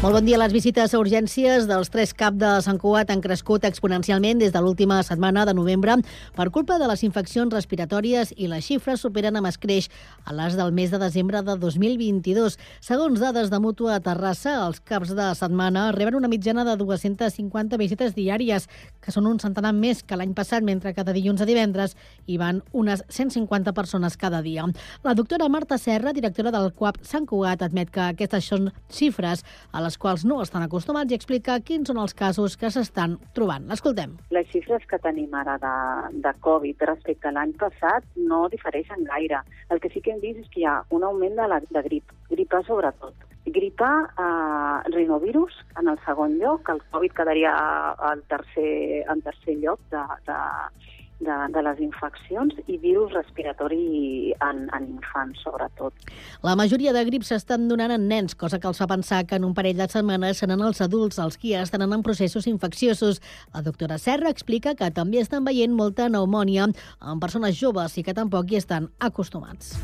Molt bon dia. Les visites a urgències dels tres CAP de Sant Cugat han crescut exponencialment des de l'última setmana de novembre per culpa de les infeccions respiratòries i les xifres superen amb escreix a les del mes de desembre de 2022. Segons dades de Mútua a Terrassa, els CAPs de setmana reben una mitjana de 250 visites diàries, que són un centenar més que l'any passat, mentre que de dilluns a divendres hi van unes 150 persones cada dia. La doctora Marta Serra, directora del CUAP Sant Cugat, admet que aquestes són xifres a les quals no estan acostumats i explica quins són els casos que s'estan trobant. L'escoltem. Les xifres que tenim ara de, de Covid respecte a l'any passat no difereixen gaire. El que sí que hem vist és que hi ha un augment de, la, de grip, gripa sobretot. Gripa, eh, rinovirus en el segon lloc, el Covid quedaria al tercer, en tercer lloc de, de, de, de les infeccions i virus respiratori en, en infants, sobretot. La majoria de grips s'estan donant en nens, cosa que els fa pensar que en un parell de setmanes seran els adults els qui estan en processos infecciosos. La doctora Serra explica que també estan veient molta pneumònia en persones joves i que tampoc hi estan acostumats.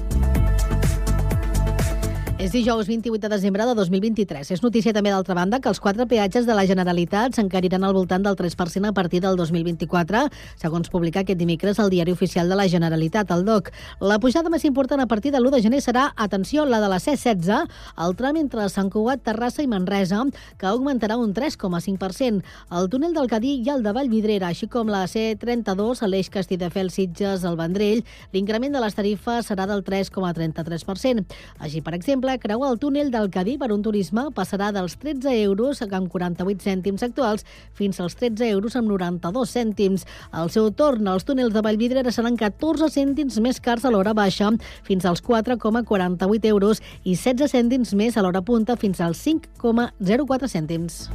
És dijous 28 de desembre de 2023. És notícia també, d'altra banda, que els quatre peatges de la Generalitat s'encariran al voltant del 3% a partir del 2024, segons publica aquest dimecres el Diari Oficial de la Generalitat, el DOC. La pujada més important a partir de l'1 de gener serà, atenció, la de la C-16, el tram entre Sant Cugat, Terrassa i Manresa, que augmentarà un 3,5%. El túnel del Cadí i el de Vallvidrera, així com la C-32, a l'eix Castelldefels, Sitges, el Vendrell, l'increment de les tarifes serà del 3,33%. Així, per exemple, exemple, creuar el túnel del Cadí per un turisme passarà dels 13 euros amb 48 cèntims actuals fins als 13 euros amb 92 cèntims. Al seu torn, els túnels de Vallvidrera seran 14 cèntims més cars a l'hora baixa fins als 4,48 euros i 16 cèntims més a l'hora punta fins als 5,04 cèntims.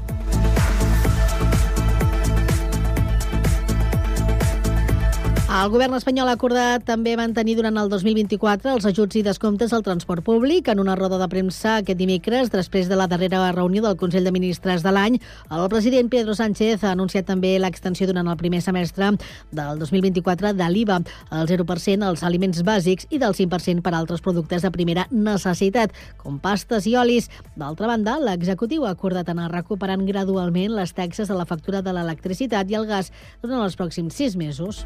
El govern espanyol ha acordat també mantenir durant el 2024 els ajuts i descomptes al transport públic. En una roda de premsa aquest dimecres, després de la darrera reunió del Consell de Ministres de l'any, el president Pedro Sánchez ha anunciat també l'extensió durant el primer semestre del 2024 de l'IVA, al 0% als aliments bàsics i del 5% per a altres productes de primera necessitat, com pastes i olis. D'altra banda, l'executiu ha acordat anar recuperant gradualment les taxes de la factura de l'electricitat i el gas durant els pròxims sis mesos.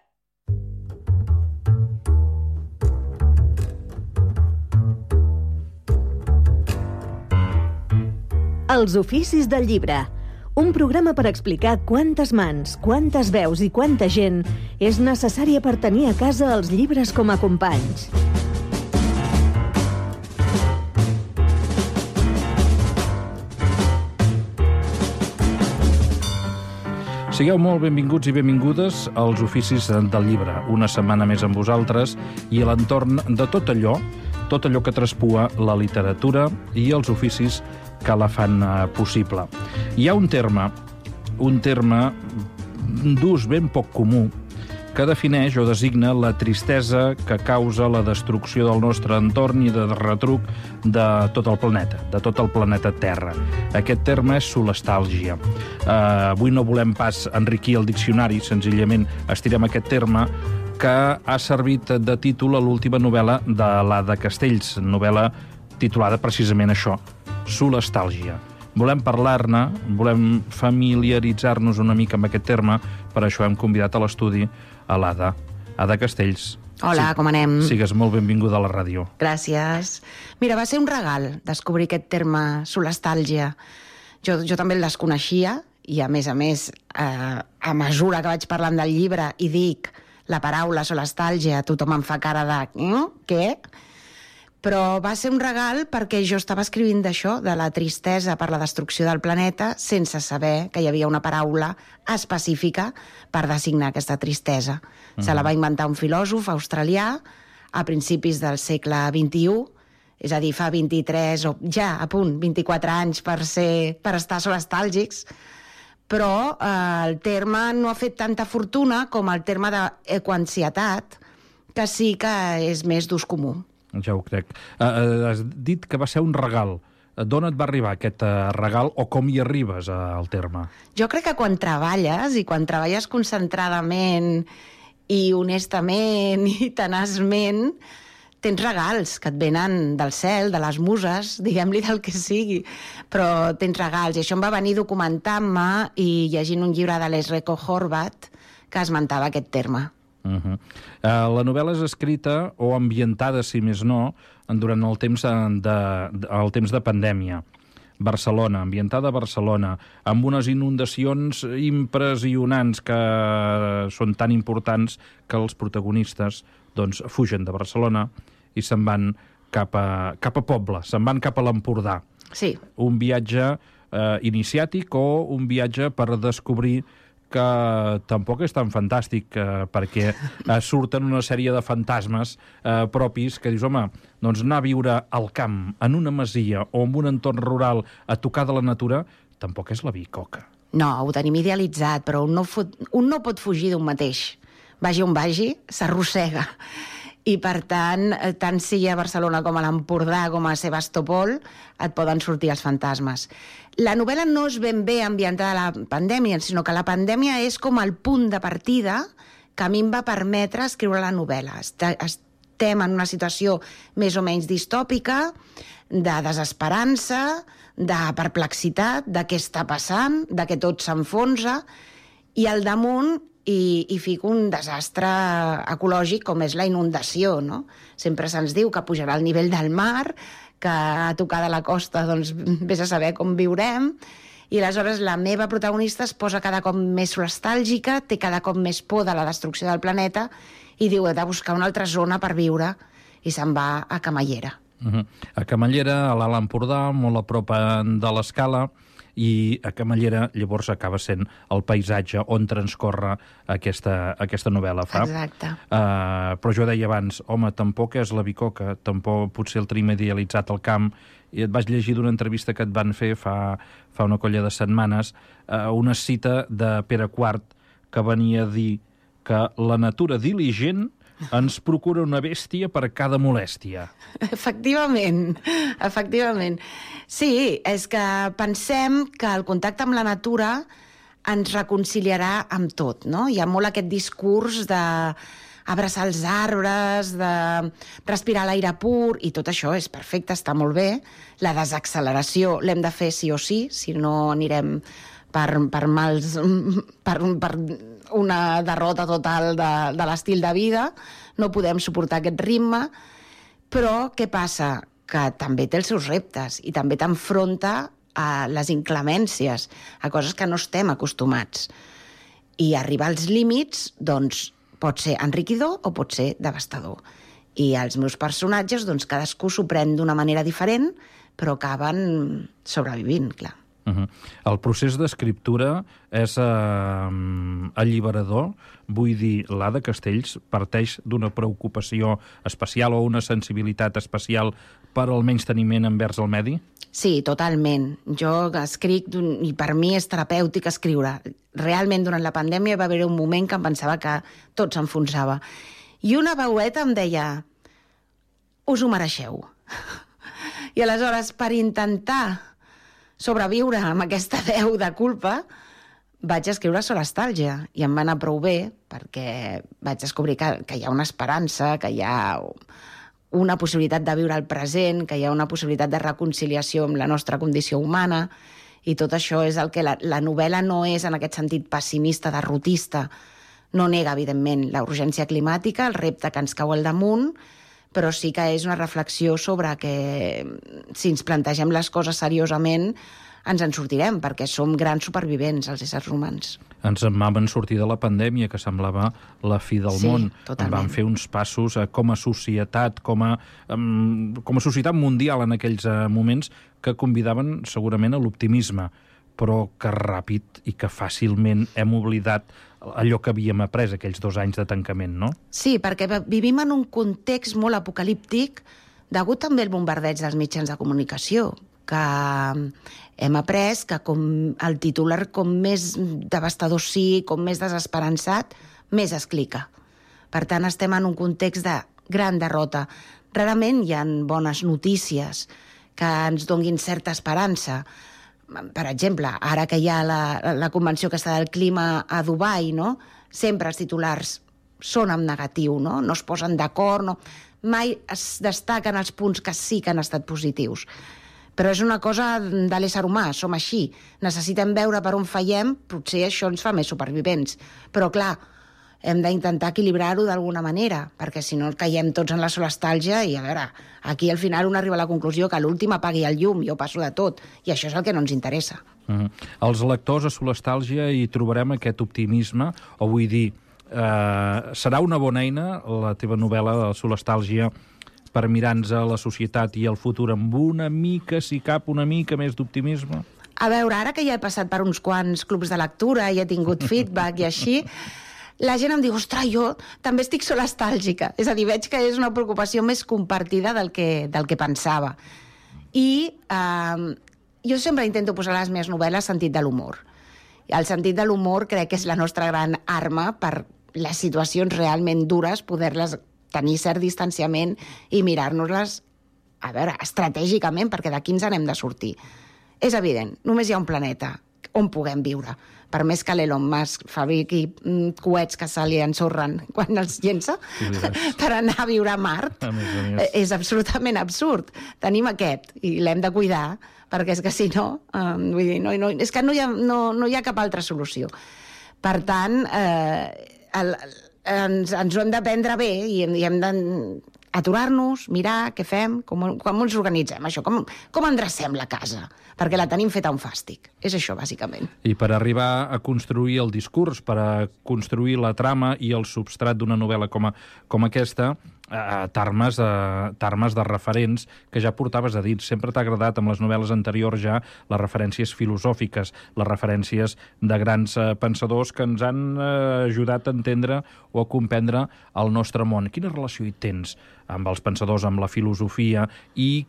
Els oficis del llibre. Un programa per explicar quantes mans, quantes veus i quanta gent és necessària per tenir a casa els llibres com a companys. Sigueu molt benvinguts i benvingudes als oficis del llibre. Una setmana més amb vosaltres i a l'entorn de tot allò, tot allò que traspua la literatura i els oficis que la fan eh, possible. Hi ha un terme, un terme d'ús ben poc comú, que defineix o designa la tristesa que causa la destrucció del nostre entorn i de retruc de tot el planeta, de tot el planeta Terra. Aquest terme és solestàlgia. Uh, avui no volem pas enriquir el diccionari, senzillament estirem aquest terme que ha servit de títol a l'última novel·la de l'Ada Castells, novel·la titulada precisament això, solestàlgia. Volem parlar-ne, volem familiaritzar-nos una mica amb aquest terme, per això hem convidat a l'estudi a l'Ada. Ada Castells. Hola, sí, com anem? Sigues molt benvinguda a la ràdio. Gràcies. Mira, va ser un regal descobrir aquest terme solestàlgia. Jo, jo també el desconeixia i, a més a més, eh, a mesura que vaig parlant del llibre i dic la paraula solestàlgia, tothom em fa cara de... Mm, què? però va ser un regal perquè jo estava escrivint d'això, de la tristesa per la destrucció del planeta, sense saber que hi havia una paraula específica per designar aquesta tristesa. Mm. Se la va inventar un filòsof australià a principis del segle XXI, és a dir, fa 23 o ja a punt 24 anys per, ser, per estar solestàlgics, però eh, el terme no ha fet tanta fortuna com el terme d'equansietat, que sí que és més d'ús comú. Ja ho crec. Uh, uh, has dit que va ser un regal. D'on et va arribar aquest uh, regal o com hi arribes uh, al terme? Jo crec que quan treballes, i quan treballes concentradament i honestament i tenaçment, tens regals que et venen del cel, de les muses, diguem-li del que sigui, però tens regals. I això em va venir documentant-me i llegint un llibre de l'Esreco Horvat que esmentava aquest terme. Uh -huh. uh, la novel·la és escrita o ambientada, si més no, durant el temps de, de, el temps de pandèmia. Barcelona, ambientada a Barcelona, amb unes inundacions impressionants que són tan importants que els protagonistes doncs, fugen de Barcelona i se'n van cap a, cap a poble, se'n van cap a l'Empordà. Sí. Un viatge eh, iniciàtic o un viatge per descobrir que tampoc és tan fantàstic eh, perquè eh, surten una sèrie de fantasmes eh, propis que dius, home, doncs anar a viure al camp, en una masia o en un entorn rural a tocar de la natura, tampoc és la bicoca. No, ho tenim idealitzat, però un no, fot, un no pot fugir d'un mateix. Vagi on vagi, s'arrossega. I, per tant, eh, tant sigui a Barcelona com a l'Empordà com a Sebastopol, et poden sortir els fantasmes. La novel·la no és ben bé ambientada a la pandèmia, sinó que la pandèmia és com el punt de partida que a mi em va permetre escriure la novel·la. Estem en una situació més o menys distòpica, de desesperança, de perplexitat, de què està passant, de que tot s'enfonsa, i al damunt i, i fico un desastre ecològic com és la inundació, no? Sempre se'ns diu que pujarà el nivell del mar, que a tocar de la costa doncs vés a saber com viurem, i aleshores la meva protagonista es posa cada cop més nostàlgica, té cada cop més por de la destrucció del planeta i diu he de buscar una altra zona per viure i se'n va a Camallera. Uh -huh. A Camallera, a l'Alt Empordà, molt a prop de l'escala, i a Camallera llavors acaba sent el paisatge on transcorre aquesta, aquesta novel·la. Fa. Exacte. Uh, però jo deia abans, home, tampoc és la bicoca, tampoc potser el tenim idealitzat al camp, i et vaig llegir d'una entrevista que et van fer fa, fa una colla de setmanes, uh, una cita de Pere Quart que venia a dir que la natura diligent ens procura una bèstia per cada molèstia. Efectivament, efectivament. Sí, és que pensem que el contacte amb la natura ens reconciliarà amb tot, no? Hi ha molt aquest discurs de abraçar els arbres, de respirar l'aire pur, i tot això és perfecte, està molt bé. La desacceleració l'hem de fer sí o sí, si no anirem per, per mals, per, per una derrota total de, de l'estil de vida, no podem suportar aquest ritme, però què passa? Que també té els seus reptes i també t'enfronta a les inclemències, a coses que no estem acostumats. I arribar als límits, doncs, pot ser enriquidor o pot ser devastador. I els meus personatges, doncs, cadascú s'ho pren d'una manera diferent, però acaben sobrevivint, clar. Uh -huh. El procés d'escriptura és eh, alliberador, vull dir, l'Ada Castells parteix d'una preocupació especial o una sensibilitat especial per al menys teniment envers el medi? Sí, totalment. Jo escric, i per mi és terapèutic escriure. Realment, durant la pandèmia va haver un moment que em pensava que tot s'enfonsava. I una veueta em deia, us ho mereixeu. I aleshores, per intentar sobreviure amb aquesta veu de culpa, vaig escriure Solastàlgia i em va anar prou bé perquè vaig descobrir que, que hi ha una esperança, que hi ha una possibilitat de viure el present, que hi ha una possibilitat de reconciliació amb la nostra condició humana, i tot això és el que la, la novel·la no és en aquest sentit pessimista, derrotista, no nega, evidentment, la urgència climàtica, el repte que ens cau al damunt, però sí que és una reflexió sobre que si ens plantegem les coses seriosament ens en sortirem, perquè som grans supervivents, els éssers humans. Ens en vam sortir de la pandèmia, que semblava la fi del sí, món. Totalment. En vam fer uns passos eh, com a societat, com a, um, com a societat mundial en aquells uh, moments que convidaven segurament a l'optimisme, però que ràpid i que fàcilment hem oblidat allò que havíem après aquells dos anys de tancament, no? Sí, perquè vivim en un context molt apocalíptic degut també al bombardeig dels mitjans de comunicació, que hem après que com el titular com més devastador sigui, com més desesperançat, més es clica. Per tant, estem en un context de gran derrota. Rarament hi ha bones notícies que ens donguin certa esperança. Per exemple, ara que hi ha la, la convenció que està del clima a Dubai, no? sempre els titulars són en negatiu, no? no es posen d'acord, no? mai es destaquen els punts que sí que han estat positius. Però és una cosa de l'ésser humà, som així. Necessitem veure per on fallem, potser això ens fa més supervivents. Però, clar, hem d'intentar equilibrar-ho d'alguna manera, perquè si no caiem tots en la solestàlgia i, a veure, aquí al final un arriba a la conclusió que l'últim apagui el llum, jo passo de tot, i això és el que no ens interessa. Mm -hmm. Els lectors a Solestàlgia hi trobarem aquest optimisme, o vull dir, eh, serà una bona eina la teva novel·la de Solestàlgia per mirar-nos a la societat i el futur amb una mica, si cap, una mica més d'optimisme? A veure, ara que ja he passat per uns quants clubs de lectura i he tingut feedback i així, la gent em diu, ostres, jo també estic solestàlgica. És a dir, veig que és una preocupació més compartida del que, del que pensava. I eh, jo sempre intento posar les meves novel·les sentit de l'humor. El sentit de l'humor crec que és la nostra gran arma per les situacions realment dures, poder-les tenir cert distanciament i mirar-nos-les, a veure, estratègicament, perquè d'aquí ens n'hem de sortir. És evident, només hi ha un planeta on puguem viure. Per més que l'Elon Musk fabriqui mm, coets que se li ensorren quan els llença per anar a viure a Mart, A més a més. eh, és absolutament absurd. Tenim aquest i l'hem de cuidar, perquè és que si no, eh, vull dir, no, no, és que no hi, ha, no, no hi ha cap altra solució. Per tant, eh, el, ens, ens ho hem de prendre bé i i hem d'aturar-nos, mirar què fem, com, com ens organitzem, això, com, com endrecem la casa, perquè la tenim feta un fàstic. És això, bàsicament. I per arribar a construir el discurs, per a construir la trama i el substrat d'una novel·la com, a, com aquesta, eh, t'armes t'armes de referents que ja portaves a dins. Sempre t'ha agradat amb les novel·les anteriors ja les referències filosòfiques, les referències de grans eh, pensadors que ens han eh, ajudat a entendre o a comprendre el nostre món. Quina relació hi tens amb els pensadors, amb la filosofia i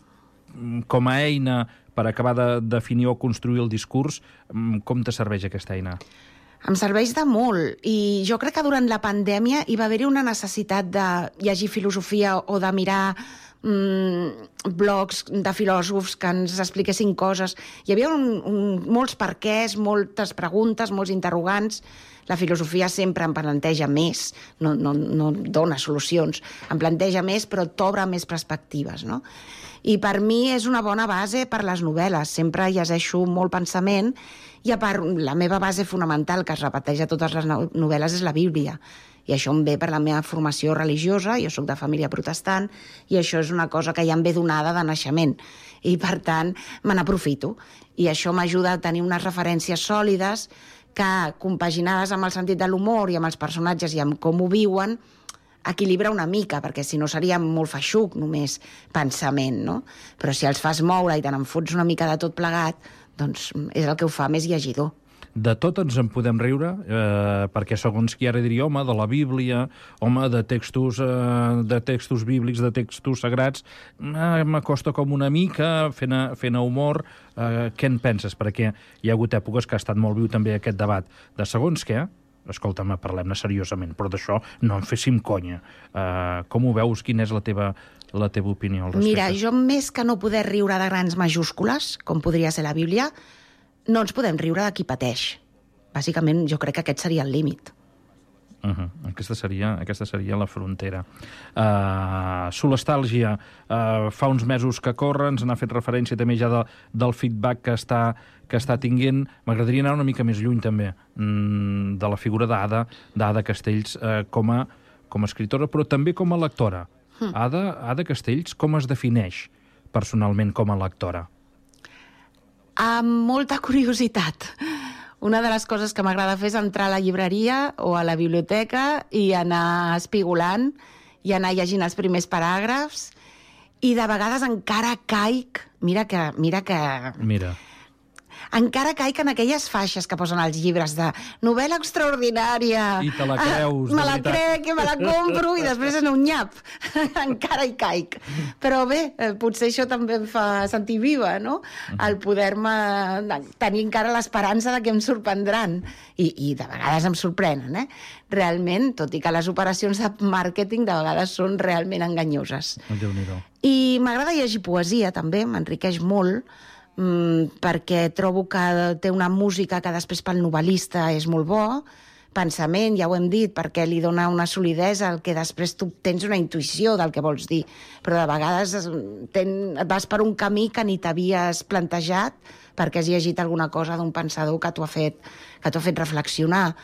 mm, com a eina per acabar de definir o construir el discurs, mm, com te serveix aquesta eina? Em serveix de molt i jo crec que durant la pandèmia hi va haver-hi una necessitat de llegir filosofia o de mirar mm, blogs de filòsofs que ens expliquessin coses. Hi havia un, un, molts perquès, moltes preguntes, molts interrogants. La filosofia sempre em planteja més, no, no, no dona solucions, em planteja més però t'obre més perspectives, no? I per mi és una bona base per les novel·les. Sempre llegeixo molt pensament i a part, la meva base fonamental que es repeteix a totes les no- novel·les és la Bíblia. I això em ve per la meva formació religiosa, jo sóc de família protestant, i això és una cosa que ja em ve donada de naixement. I, per tant, me n'aprofito. I això m'ajuda a tenir unes referències sòlides que, compaginades amb el sentit de l'humor i amb els personatges i amb com ho viuen, equilibra una mica, perquè si no seria molt feixuc només pensament, no? Però si els fas moure i te n'en fots una mica de tot plegat, doncs és el que ho fa més llegidor. De tot ens en podem riure, eh, perquè segons qui ara diria, home, de la Bíblia, home, de textos, eh, de textos bíblics, de textos sagrats, eh, m'acosta com una mica fent, fent humor. Eh, què en penses? Perquè hi ha hagut èpoques que ha estat molt viu també aquest debat de segons què, escolta'm, parlem-ne seriosament, però d'això no en féssim conya. Uh, com ho veus? Quina és la teva, la teva opinió al respecte? Mira, jo més que no poder riure de grans majúscules, com podria ser la Bíblia, no ens podem riure de qui pateix. Bàsicament, jo crec que aquest seria el límit. Uh -huh. aquesta, seria, aquesta seria la frontera. Uh, Solestàlgia, uh, fa uns mesos que corre, ens n'ha fet referència també ja de, del feedback que està, que està tinguent. M'agradaria anar una mica més lluny també mm, de la figura d'Ada, d'Ada Castells uh, com, a, com a escriptora, però també com a lectora. Hm. Ada, Ada Castells, com es defineix personalment com a lectora? Amb molta curiositat. Una de les coses que m'agrada fer és entrar a la llibreria o a la biblioteca i anar espigolant i anar llegint els primers paràgrafs i de vegades encara caic... Mira que, mira que Mira, encara caic en aquelles faixes que posen als llibres de novel·la extraordinària. I te la creus, de me la veritat. crec, me la compro i després en un nyap. encara hi caic. Però bé, eh, potser això també em fa sentir viva, no? El poder-me tenir encara l'esperança de que em sorprendran. I, I de vegades em sorprenen, eh? Realment, tot i que les operacions de màrqueting de vegades són realment enganyoses. Déu-n'hi-do. I m'agrada llegir poesia, també, m'enriqueix molt, mm, perquè trobo que té una música que després pel novel·lista és molt bo, pensament, ja ho hem dit, perquè li dona una solidesa al que després tu tens una intuïció del que vols dir, però de vegades es- ten, vas per un camí que ni t'havies plantejat perquè has llegit alguna cosa d'un pensador que t'ho ha fet, que ha fet reflexionar.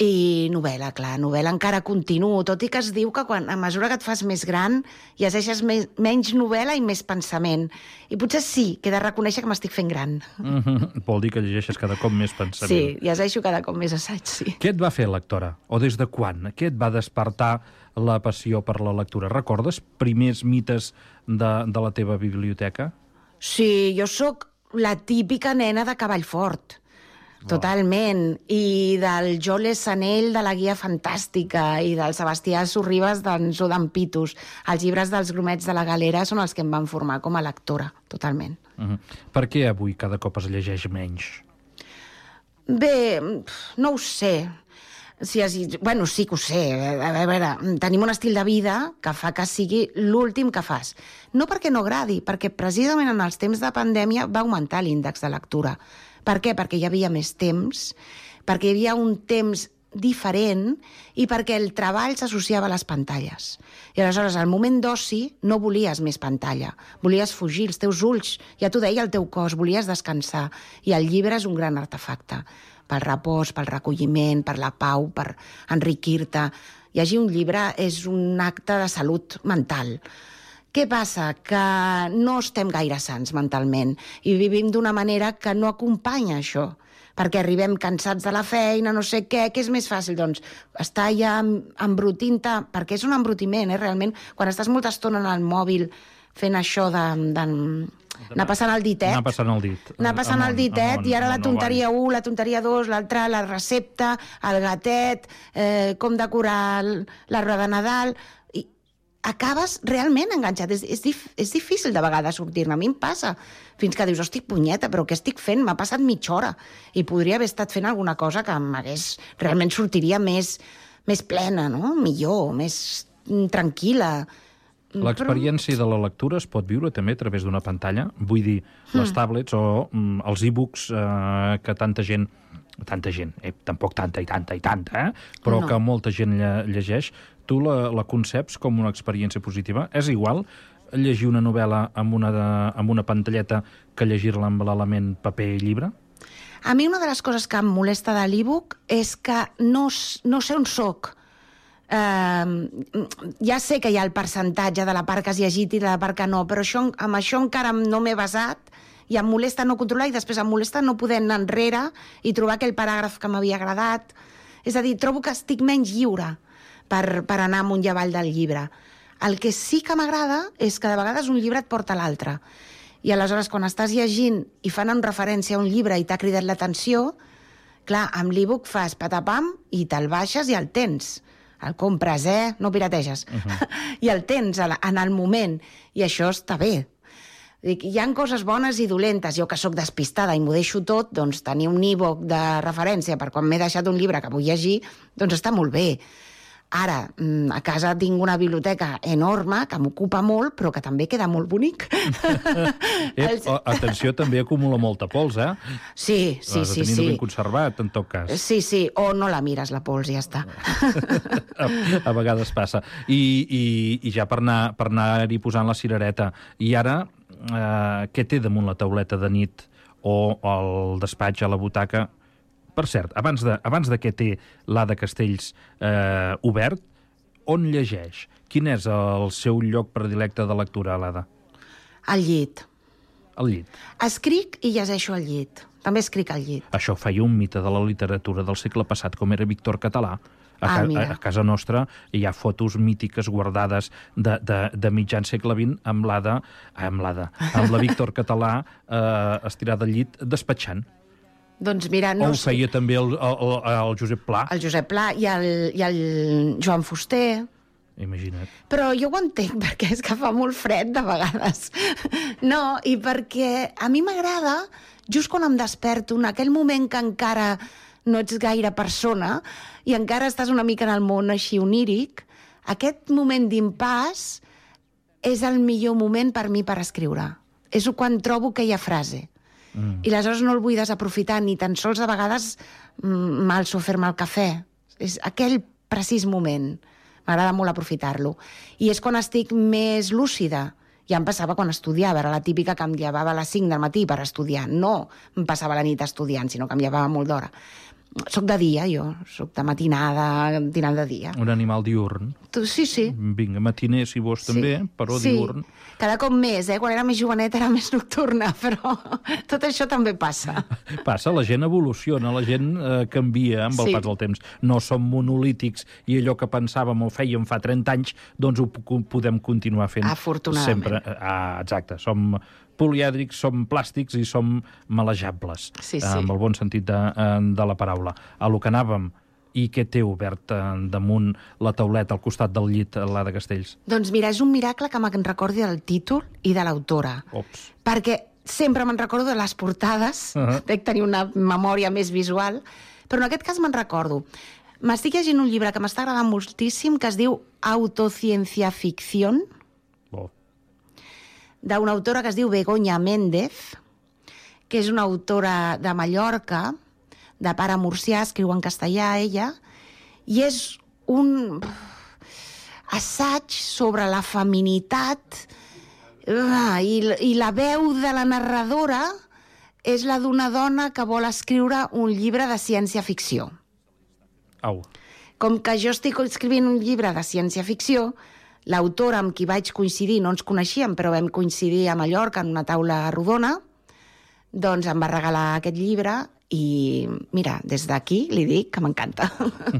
I novel·la, clar, novel·la encara continuo, tot i que es diu que quan, a mesura que et fas més gran llegeixes més, menys novel·la i més pensament. I potser sí, que he de reconèixer que m'estic fent gran. Mm -hmm. Vol dir que llegeixes cada cop més pensament. Sí, llegeixo cada cop més assaig, sí. Què et va fer lectora? O des de quan? Què et va despertar la passió per la lectura? Recordes primers mites de, de la teva biblioteca? Sí, jo sóc la típica nena de cavall fort. Totalment. I del Jole Sanell de la Guia Fantàstica i del Sebastià Sorribes d'en Jodan Pitus. Els llibres dels grumets de la galera són els que em van formar com a lectora, totalment. Mm -hmm. Per què avui cada cop es llegeix menys? Bé, no ho sé. Si has... Bueno, sí que ho sé. A veure, tenim un estil de vida que fa que sigui l'últim que fas. No perquè no agradi, perquè precisament en els temps de pandèmia va augmentar l'índex de lectura. Per què? Perquè hi havia més temps, perquè hi havia un temps diferent i perquè el treball s'associava a les pantalles. I aleshores, al moment d'oci, no volies més pantalla. Volies fugir, els teus ulls, ja t'ho deia el teu cos, volies descansar. I el llibre és un gran artefacte pel repòs, pel recolliment, per la pau, per enriquir-te. Llegir un llibre és un acte de salut mental. Què passa? Que no estem gaire sants mentalment i vivim d'una manera que no acompanya això perquè arribem cansats de la feina, no sé què, què és més fàcil? Doncs estar ja embrutint-te, perquè és un embrutiment, eh, realment, quan estàs molta estona en el mòbil fent això de, de anar passant el ditet, Anar passant el dit. anar passant el Amunt, ditet amunt, i ara la tonteria avall. 1, la tonteria 2, l'altra, la recepta, el gatet, eh, com decorar la roda de Nadal... Acabes realment enganxat. És, és, dif, és difícil de vegades sortir-ne. A mi em passa. Fins que dius, hosti, punyeta, però què estic fent? M'ha passat mitja hora. I podria haver estat fent alguna cosa que m'hagués... Realment sortiria més, més plena, no? Millor, més tranquil·la. Mm, L'experiència de la lectura es pot viure també a través d'una pantalla? Vull dir, Hmm. les tablets o mm, els e-books eh, que tanta gent tanta gent, eh, tampoc tanta i tanta i tanta, eh? però No. que molta gent lle llegeix, tu la, la conceps com una experiència positiva? És igual llegir una novel·la amb una, de, amb una pantalleta que llegir-la amb l'element paper i llibre? A mi una de les coses que em molesta de l'e-book és que no, no sé on sóc. Uh, ja sé que hi ha el percentatge de la part que has llegit i de la part que no, però això, amb això encara no m'he basat i em molesta no controlar i després em molesta no poder anar enrere i trobar aquell paràgraf que m'havia agradat. És a dir, trobo que estic menys lliure per, per anar amunt i avall del llibre. El que sí que m'agrada és que de vegades un llibre et porta a l'altre. I aleshores, quan estàs llegint i fan en referència a un llibre i t'ha cridat l'atenció, clar, amb l'e-book fas patapam i te'l baixes i el tens. El compres, eh? No pirateges. Uh -huh. I el tens en el moment. I això està bé. Dic, hi han coses bones i dolentes. Jo que sóc despistada i m'ho deixo tot, doncs tenir un e-book de referència per quan m'he deixat un llibre que vull llegir, doncs està molt bé. Ara, mm, a casa tinc una biblioteca enorme que m'ocupa molt, però que també queda molt bonic. Ep, Els- o- atenció, també acumula molta pols, eh? Sí, sí, Has de sí, tenir-ho sí. ben conservat, en tot cas. Sí, sí, o no la mires, la pols, i ja està. a, a vegades passa. I, i, i ja per anar per anar-hi posant la cirereta. I ara, eh, què té damunt la tauleta de nit o al despatx, a la butaca? Per cert, abans de, abans de què té l'Ada Castells eh, obert, on llegeix? Quin és el seu lloc predilecte de lectura, l'Ada? Al llit. Al llit. Escric i llegeixo al llit. També escric al llit. Això feia un mite de la literatura del segle passat, com era Víctor Català. A, Ah, mira. a, a casa nostra hi ha fotos mítiques guardades de, de, de mitjan segle XX amb l'Ada, amb l'Ada, amb la Víctor Català eh, estirada al llit despatxant. Doncs mira, No o ho sé, feia també el, el, el Josep Pla, el Josep Pla i el, i el Joan Fuster... imagina't. Però jo ho entenc, perquè és que fa molt fred de vegades. No, i perquè a mi m'agrada, just quan em desperto, en aquell moment que encara no ets gaire persona i encara estàs una mica en el món així oníric, aquest moment d'impàs és el millor moment per mi per escriure. És quan trobo aquella frase. Mm. I aleshores no el vull desaprofitar, ni tan sols a vegades mm, m'alço a fer-me el cafè. És aquell precís moment. M'agrada molt aprofitar-lo. I és quan estic més lúcida. Ja em passava quan estudiava, era la típica que em llevava a les 5 del matí per estudiar. No em passava la nit estudiant, sinó que em llevava molt d'hora. Soc de dia, jo. Soc de matinada, dinant de dia. Un animal diurn. Tu, sí, sí. Vinga, matiner, si vols, també, però sí. diurn. Cada cop més, eh? Quan era més joveneta era més nocturna, però tot això també passa. Passa, la gent evoluciona, la gent eh, canvia amb el Sí. pas del temps. No som monolítics i allò que pensàvem o fèiem fa 30 anys, doncs ho podem continuar fent Afortunadament. sempre. Ah, exacte, som polièdrics, som plàstics i som malejables, Sí, eh, sí. amb el bon sentit de, eh, de la paraula. A lo que anàvem, i què té obert eh, damunt la tauleta al costat del llit, eh, l'Ada Castells? Doncs mira, és un miracle que me'n recordi del títol i de l'autora. Ops. Perquè sempre me'n recordo de les portades, uh. -huh. dec tenir una memòria més visual, però en aquest cas me'n recordo. M'estic llegint un llibre que m'està agradant moltíssim, que es diu Autociencia Ficción. D'una autora que es diu Begoña Méndez, que és una autora de Mallorca, de pare murcià, escriu en castellà ella, i és un assaig sobre la feminitat ah, i, i la veu de la narradora és la d'una dona que vol escriure un llibre de ciència-ficció. Au. Com que jo estic escrivint un llibre de ciència-ficció, l'autora amb qui vaig coincidir, no ens coneixíem, però vam coincidir a Mallorca en una taula rodona, doncs em va regalar aquest llibre i, mira, des d'aquí li dic que m'encanta.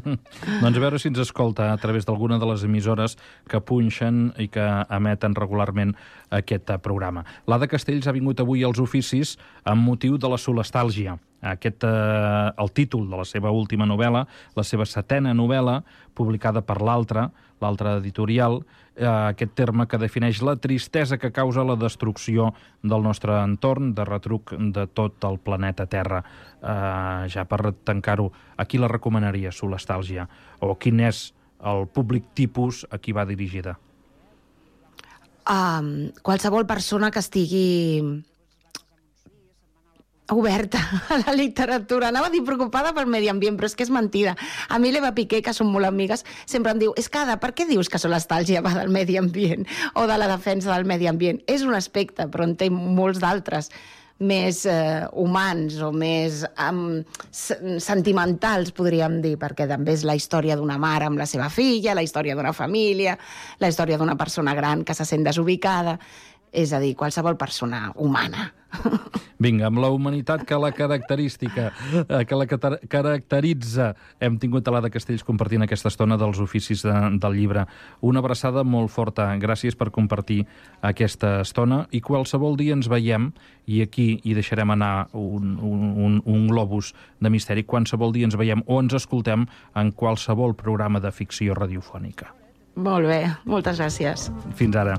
Doncs a veure si ens escolta a través d'alguna de les emissores que punxen i que emeten regularment aquest programa. L'Ada Castells ha vingut avui als oficis amb motiu de la solestàlgia. Aquest, eh, el títol de la seva última novel·la, la seva setena novel·la, publicada per l'altra, l'altra editorial, eh, aquest terme que defineix la tristesa que causa la destrucció del nostre entorn, de retruc de tot el planeta Terra. Eh, ja per tancar-ho, a qui la recomanaria, Solestàlgia? O quin és el públic tipus a qui va dirigida? um, qualsevol persona que estigui oberta a la literatura. Anava a dir preocupada pel medi ambient, però és que és mentida. A mi l'Eva Piqué, que som molt amigues, sempre em diu és que, Ada, per què dius que l'estàlgia va del medi ambient o de la defensa del medi ambient? És un aspecte, però en té molts d'altres més eh, humans o més um, sentimentals, podríem dir, perquè també és la història d'una mare amb la seva filla, la història d'una família, la història d'una persona gran que se sent desubicada, és a dir, qualsevol persona humana. Vinga, amb la humanitat que la característica, eh, que la caracteritza. Hem tingut a l'Ada Castells compartint aquesta estona dels oficis de, del llibre. Una abraçada molt forta. Gràcies per compartir aquesta estona i qualsevol dia ens veiem i aquí hi deixarem anar un, un, un, un globus de misteri. Qualsevol dia ens veiem o ens escoltem en qualsevol programa de ficció radiofònica. Molt bé, moltes gràcies. Fins ara.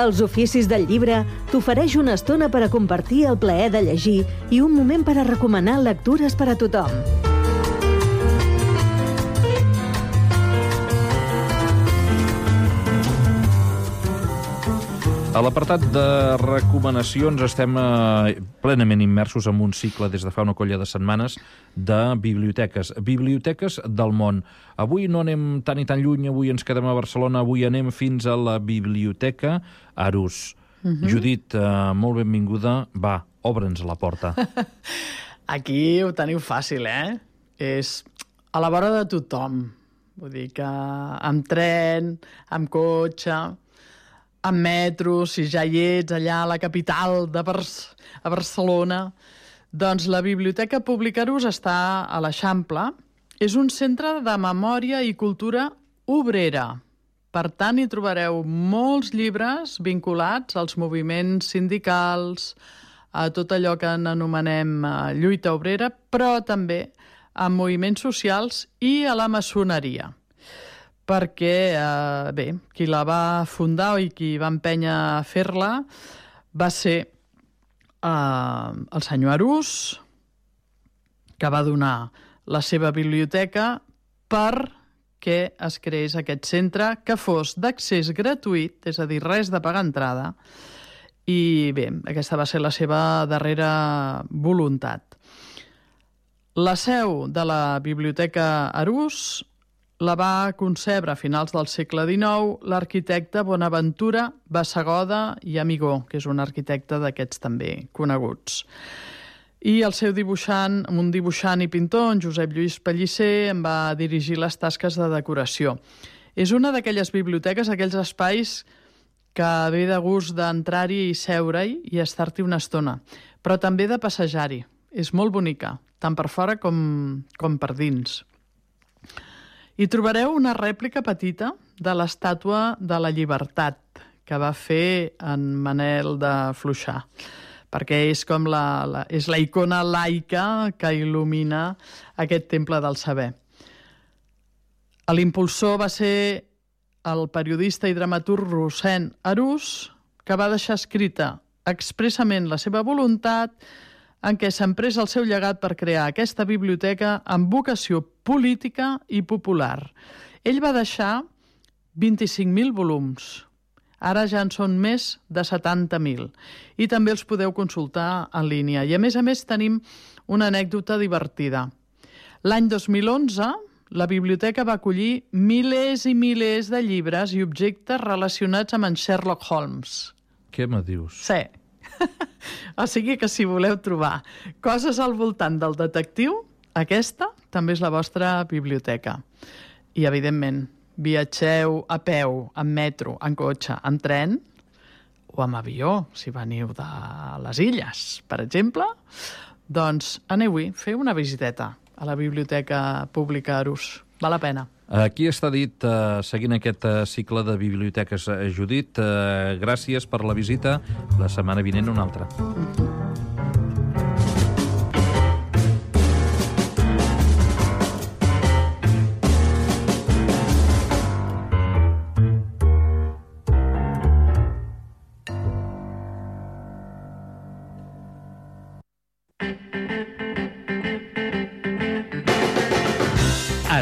Els oficis del llibre t'ofereix una estona per a compartir el plaer de llegir i un moment per a recomanar lectures per a tothom. A l'apartat de recomanacions estem eh, plenament immersos en un cicle des de fa una colla de setmanes de biblioteques. Biblioteques del món. Avui no anem tan i tan lluny, avui ens quedem a Barcelona, avui anem fins a la Biblioteca Arús. Judit, eh, molt benvinguda. Va, obre'ns la porta. Aquí ho teniu fàcil, eh? És a la vora de tothom. Vull dir que amb tren, amb cotxe... amb metro, si ja hi ets allà a la capital de Bar a Barcelona, doncs la Biblioteca Pública Arús està a l'Eixample. És un centre de memòria i cultura obrera. Per tant, hi trobareu molts llibres vinculats als moviments sindicals, a tot allò que anomenem eh, lluita obrera, però també a moviments socials i a la maçoneria perquè, eh, bé, qui la va fundar i qui va empènyer a fer-la va ser eh, el senyor Arús, que va donar la seva biblioteca per que es creés aquest centre que fos d'accés gratuït, és a dir, res de pagar entrada, i bé, aquesta va ser la seva darrera voluntat. La seu de la Biblioteca Arús la va concebre a finals del segle XIX l'arquitecte Bonaventura Bassagoda i Amigó, que és un arquitecte d'aquests també coneguts. I el seu dibuixant, un dibuixant i pintor, en Josep Lluís Pellicer, en va dirigir les tasques de decoració. És una d'aquelles biblioteques, aquells espais que ve de gust d'entrar-hi i seure-hi i estar-hi una estona, però també de passejar-hi. És molt bonica, tant per fora com, com per dins. Hi trobareu una rèplica petita de l'estàtua de la llibertat que va fer en Manel de Fluixà perquè és com la, la, és la icona laica que il·lumina aquest temple del saber. L'impulsor va ser el periodista i dramaturg Rossèn Arús, que va deixar escrita expressament la seva voluntat en què s'emprès el seu llegat per crear aquesta biblioteca amb vocació política i popular. Ell va deixar 25.000 volums. Ara ja en són més de 70.000 i també els podeu consultar en línia. I a més a més tenim una anècdota divertida. L'any 2011 la biblioteca va acollir milers i milers de llibres i objectes relacionats amb en Sherlock Holmes. Què me dius? Sí. O sigui que si voleu trobar coses al voltant del detectiu, aquesta també és la vostra biblioteca. I, evidentment, viatgeu a peu, en metro, en cotxe, en tren o amb avió, si veniu de les illes, per exemple, doncs aneu-hi, feu una visiteta a la Biblioteca Pública Arús. Val la pena. Aquí està dit, eh, seguint aquest eh, cicle de biblioteques, eh, Judit, eh, gràcies per la visita. La setmana vinent una altra. A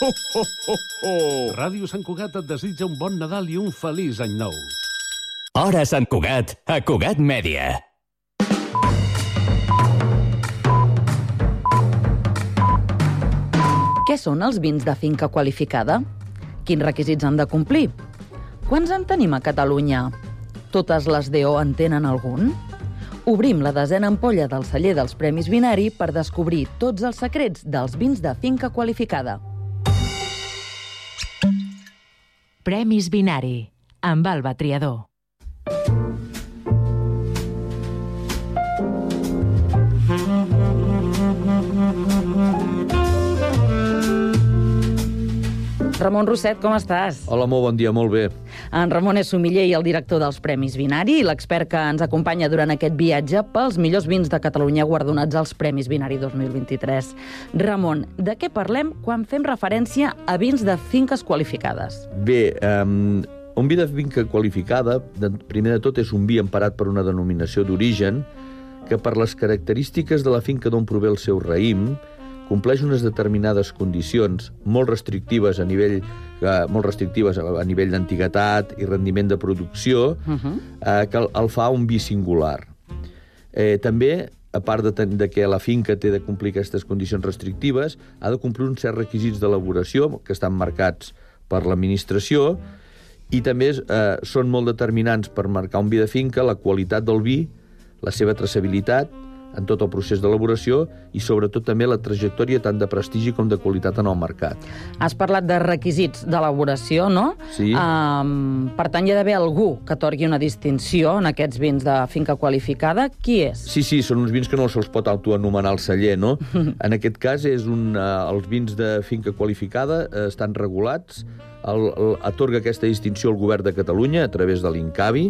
ho, ho, ho! Ràdio Sant Cugat et desitja un bon Nadal i un feliç any nou. Hora Sant Cugat, a Cugat Mèdia. Què són els vins de finca qualificada? Quins requisits han de complir? Quants en tenim a Catalunya? Totes les DO en tenen algun? Obrim la desena ampolla del celler dels Premis Binari per descobrir tots els secrets dels vins de finca qualificada. Premis Binari, amb Alba Triador. Ramon Rosset, com estàs? Hola, molt bon dia, molt bé. En Ramon és sumiller i el director dels Premis Binari i l'expert que ens acompanya durant aquest viatge pels millors vins de Catalunya guardonats als Premis Binari 2023. Ramon, de què parlem quan fem referència a vins de finques qualificades? Bé, um, un vi de finca qualificada, de, primer de tot, és un vi emparat per una denominació d'origen que per les característiques de la finca d'on prové el seu raïm compleix unes determinades condicions molt restrictives a nivell eh, molt restrictives a nivell d'antiguitat i rendiment de producció, uh -huh. eh, que el, el fa un vi singular. Eh, també, a part de, de que la finca té de complir aquestes condicions restrictives, ha de complir uns certs requisits d'elaboració que estan marcats per l'administració i també eh, són molt determinants per marcar un vi de finca la qualitat del vi, la seva traçabilitat, en tot el procés d'elaboració i sobretot també la trajectòria tant de prestigi com de qualitat en el mercat. Has parlat de requisits d'elaboració, no? Sí. Um, per tant, hi ha d'haver algú que atorgui una distinció en aquests vins de finca qualificada. Qui és? Sí, sí, són uns vins que no se'ls pot autoanomenar el celler, no? en aquest cas, és un, uh, els vins de finca qualificada uh, estan regulats, el, el, atorga aquesta distinció el govern de Catalunya a través de l'INCAVI,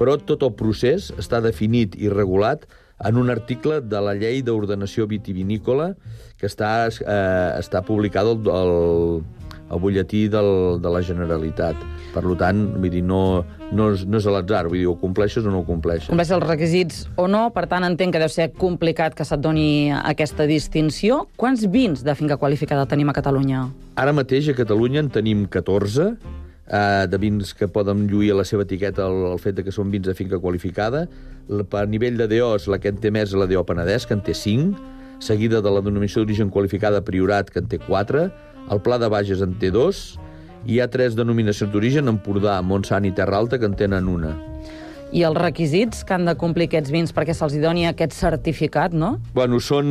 però tot el procés està definit i regulat en un article de la llei d'ordenació vitivinícola que està, eh, està publicada al, al, al butlletí del, de la Generalitat. Per tant, vull dir, no, no, és, no és a l'atzar, vull dir, ho compleixes o no ho compleixes. Compleix els requisits o no, per tant, entenc que deu ser complicat que se't doni aquesta distinció. Quants vins de finca qualificada tenim a Catalunya? Ara mateix a Catalunya en tenim 14, eh, de vins que poden lluir a la seva etiqueta el, el fet de que són vins de finca qualificada. A nivell de DOs, la que en té més és la DO Penedès, que en té 5, seguida de la denominació d'origen qualificada Priorat, que en té 4, el Pla de Bages en té 2, i hi ha tres denominacions d'origen, Empordà, Montsant i Terra Alta, que en tenen una. I els requisits que han de complir aquests vins perquè se'ls doni aquest certificat, no? Bueno, són,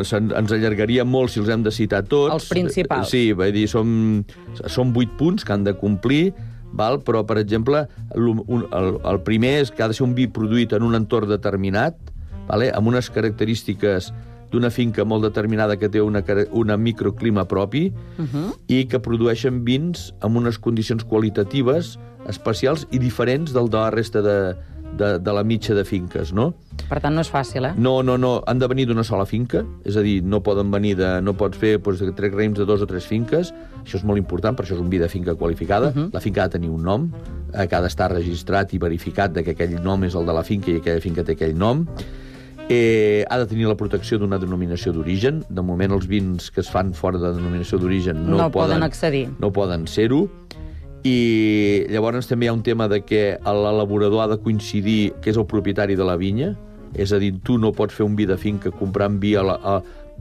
ens allargaria molt si els hem de citar tots. Els principals. Sí, vull dir, són, són 8 punts que han de complir, val? però, per exemple, el, el primer és que ha de ser un vi produït en un entorn determinat, vale? amb unes característiques d'una finca molt determinada que té una, una microclima propi uh -huh. i que produeixen vins amb unes condicions qualitatives especials i diferents del de la resta de, de, de la mitja de finques, no? Per tant, no és fàcil, eh? No, no, no. Han de venir d'una sola finca, és a dir, no poden venir de... No pots fer doncs, tres raïms de dos o tres finques, això és molt important, per això és un vi de finca qualificada. Uh -huh. La finca ha de tenir un nom, eh, que ha d'estar registrat i verificat de que aquell nom és el de la finca i aquella finca té aquell nom Eh, ha de tenir la protecció d'una denominació d'origen. De moment, els vins que es fan fora de denominació d'origen no, no poden, poden accedir. No poden ser-ho. I llavors també hi ha un tema de que l'elaborador ha de coincidir que és el propietari de la vinya, és a dir, tu no pots fer un vi de finca comprant vi a la, a,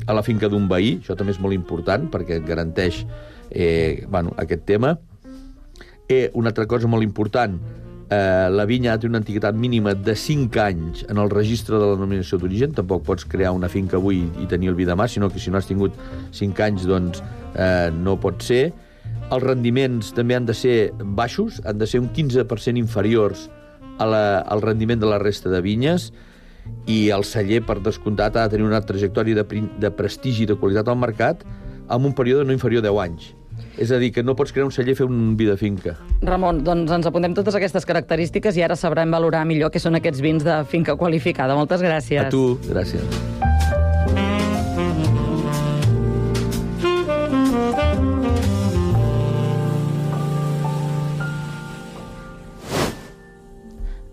a la finca d'un veí, això també és molt important perquè et garanteix eh, bueno, aquest tema. Eh, una altra cosa molt important, eh, la vinya tenir una antiguitat mínima de 5 anys en el registre de la denominació d'origen. Tampoc pots crear una finca avui i tenir el vi demà, sinó que si no has tingut 5 anys, doncs eh, no pot ser. Els rendiments també han de ser baixos, han de ser un 15% inferiors a la, al rendiment de la resta de vinyes i el celler, per descomptat, ha de tenir una trajectòria de, de prestigi i de qualitat al mercat amb un període no inferior a 10 anys. És a dir, que no pots crear un celler i fer un vi de finca. Ramon, doncs ens apuntem totes aquestes característiques i ara sabrem valorar millor què són aquests vins de finca qualificada. Moltes gràcies. A tu, gràcies.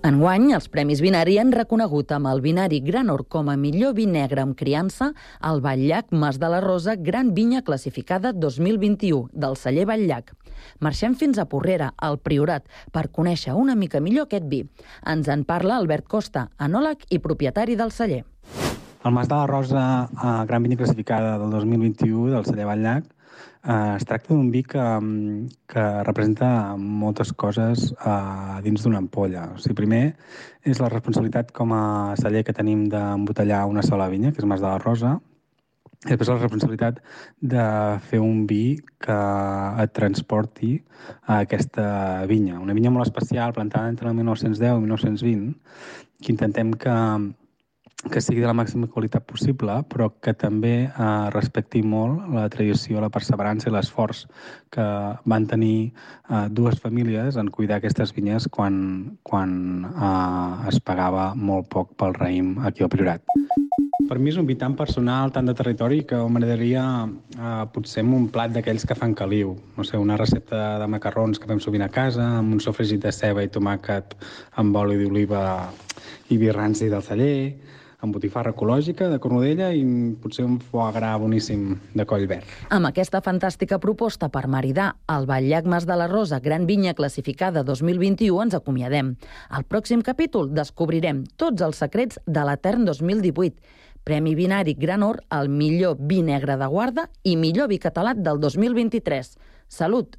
Enguany, els Premis Binari han reconegut amb el Binari Gran Or com a millor vi negre amb criança el Batllac Mas de la Rosa Gran Vinya classificada 2021 del celler Batllac. Marxem fins a Porrera, al Priorat, per conèixer una mica millor aquest vi. Ens en parla Albert Costa, enòleg i propietari del celler. El Mas de la Rosa, eh, Gran Vinya classificada del 2021 del celler Batllac, Eh, es tracta d'un vi que, mm, que representa moltes coses eh, dins d'una ampolla. O sigui, primer és la responsabilitat com a celler que tenim d'embotellar una sola vinya, que és Mas de la Rosa, i després la responsabilitat de fer un vi que et transporti a aquesta vinya. Una vinya molt especial, plantada entre el 1910 i 1920, que intentem que, que sigui de la màxima qualitat possible, però que també eh, respecti molt la tradició, la perseverança i l'esforç que van tenir eh, dues famílies en cuidar aquestes vinyes quan, quan eh, es pagava molt poc pel raïm aquí al Priorat. Per mi és un vi tan personal, tan de territori, que m'agradaria eh, potser un plat d'aquells que fan caliu. No sé, una recepta de macarrons que fem sovint a casa, amb un sofregit de ceba i tomàquet amb oli d'oliva i vi ranci del celler, amb botifarra ecològica de Cornudella i potser un foie gras boníssim de coll verd. Amb aquesta fantàstica proposta per maridar el Batllac Mas de la Rosa Gran Vinya classificada 2021 ens acomiadem. Al pròxim capítol descobrirem tots els secrets de l'Etern 2018, Premi Binari Gran Or al millor vi negre de guarda i millor vi català del 2023. Salut!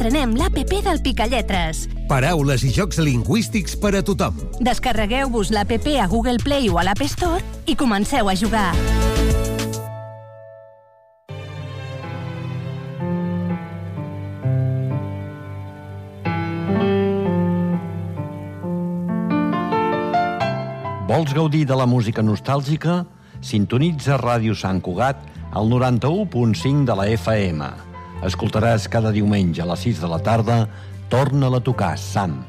Estrenem l'APP del Picalletres. Paraules i jocs lingüístics per a tothom. Descarregueu-vos l'APP a Google Play o a l'App Store i comenceu a jugar. Vols gaudir de la música nostàlgica? Sintonitza Ràdio Sant Cugat al 91.5 de la FM. Escoltaràs cada diumenge a les 6 de la tarda Torna-la a tocar, Sam.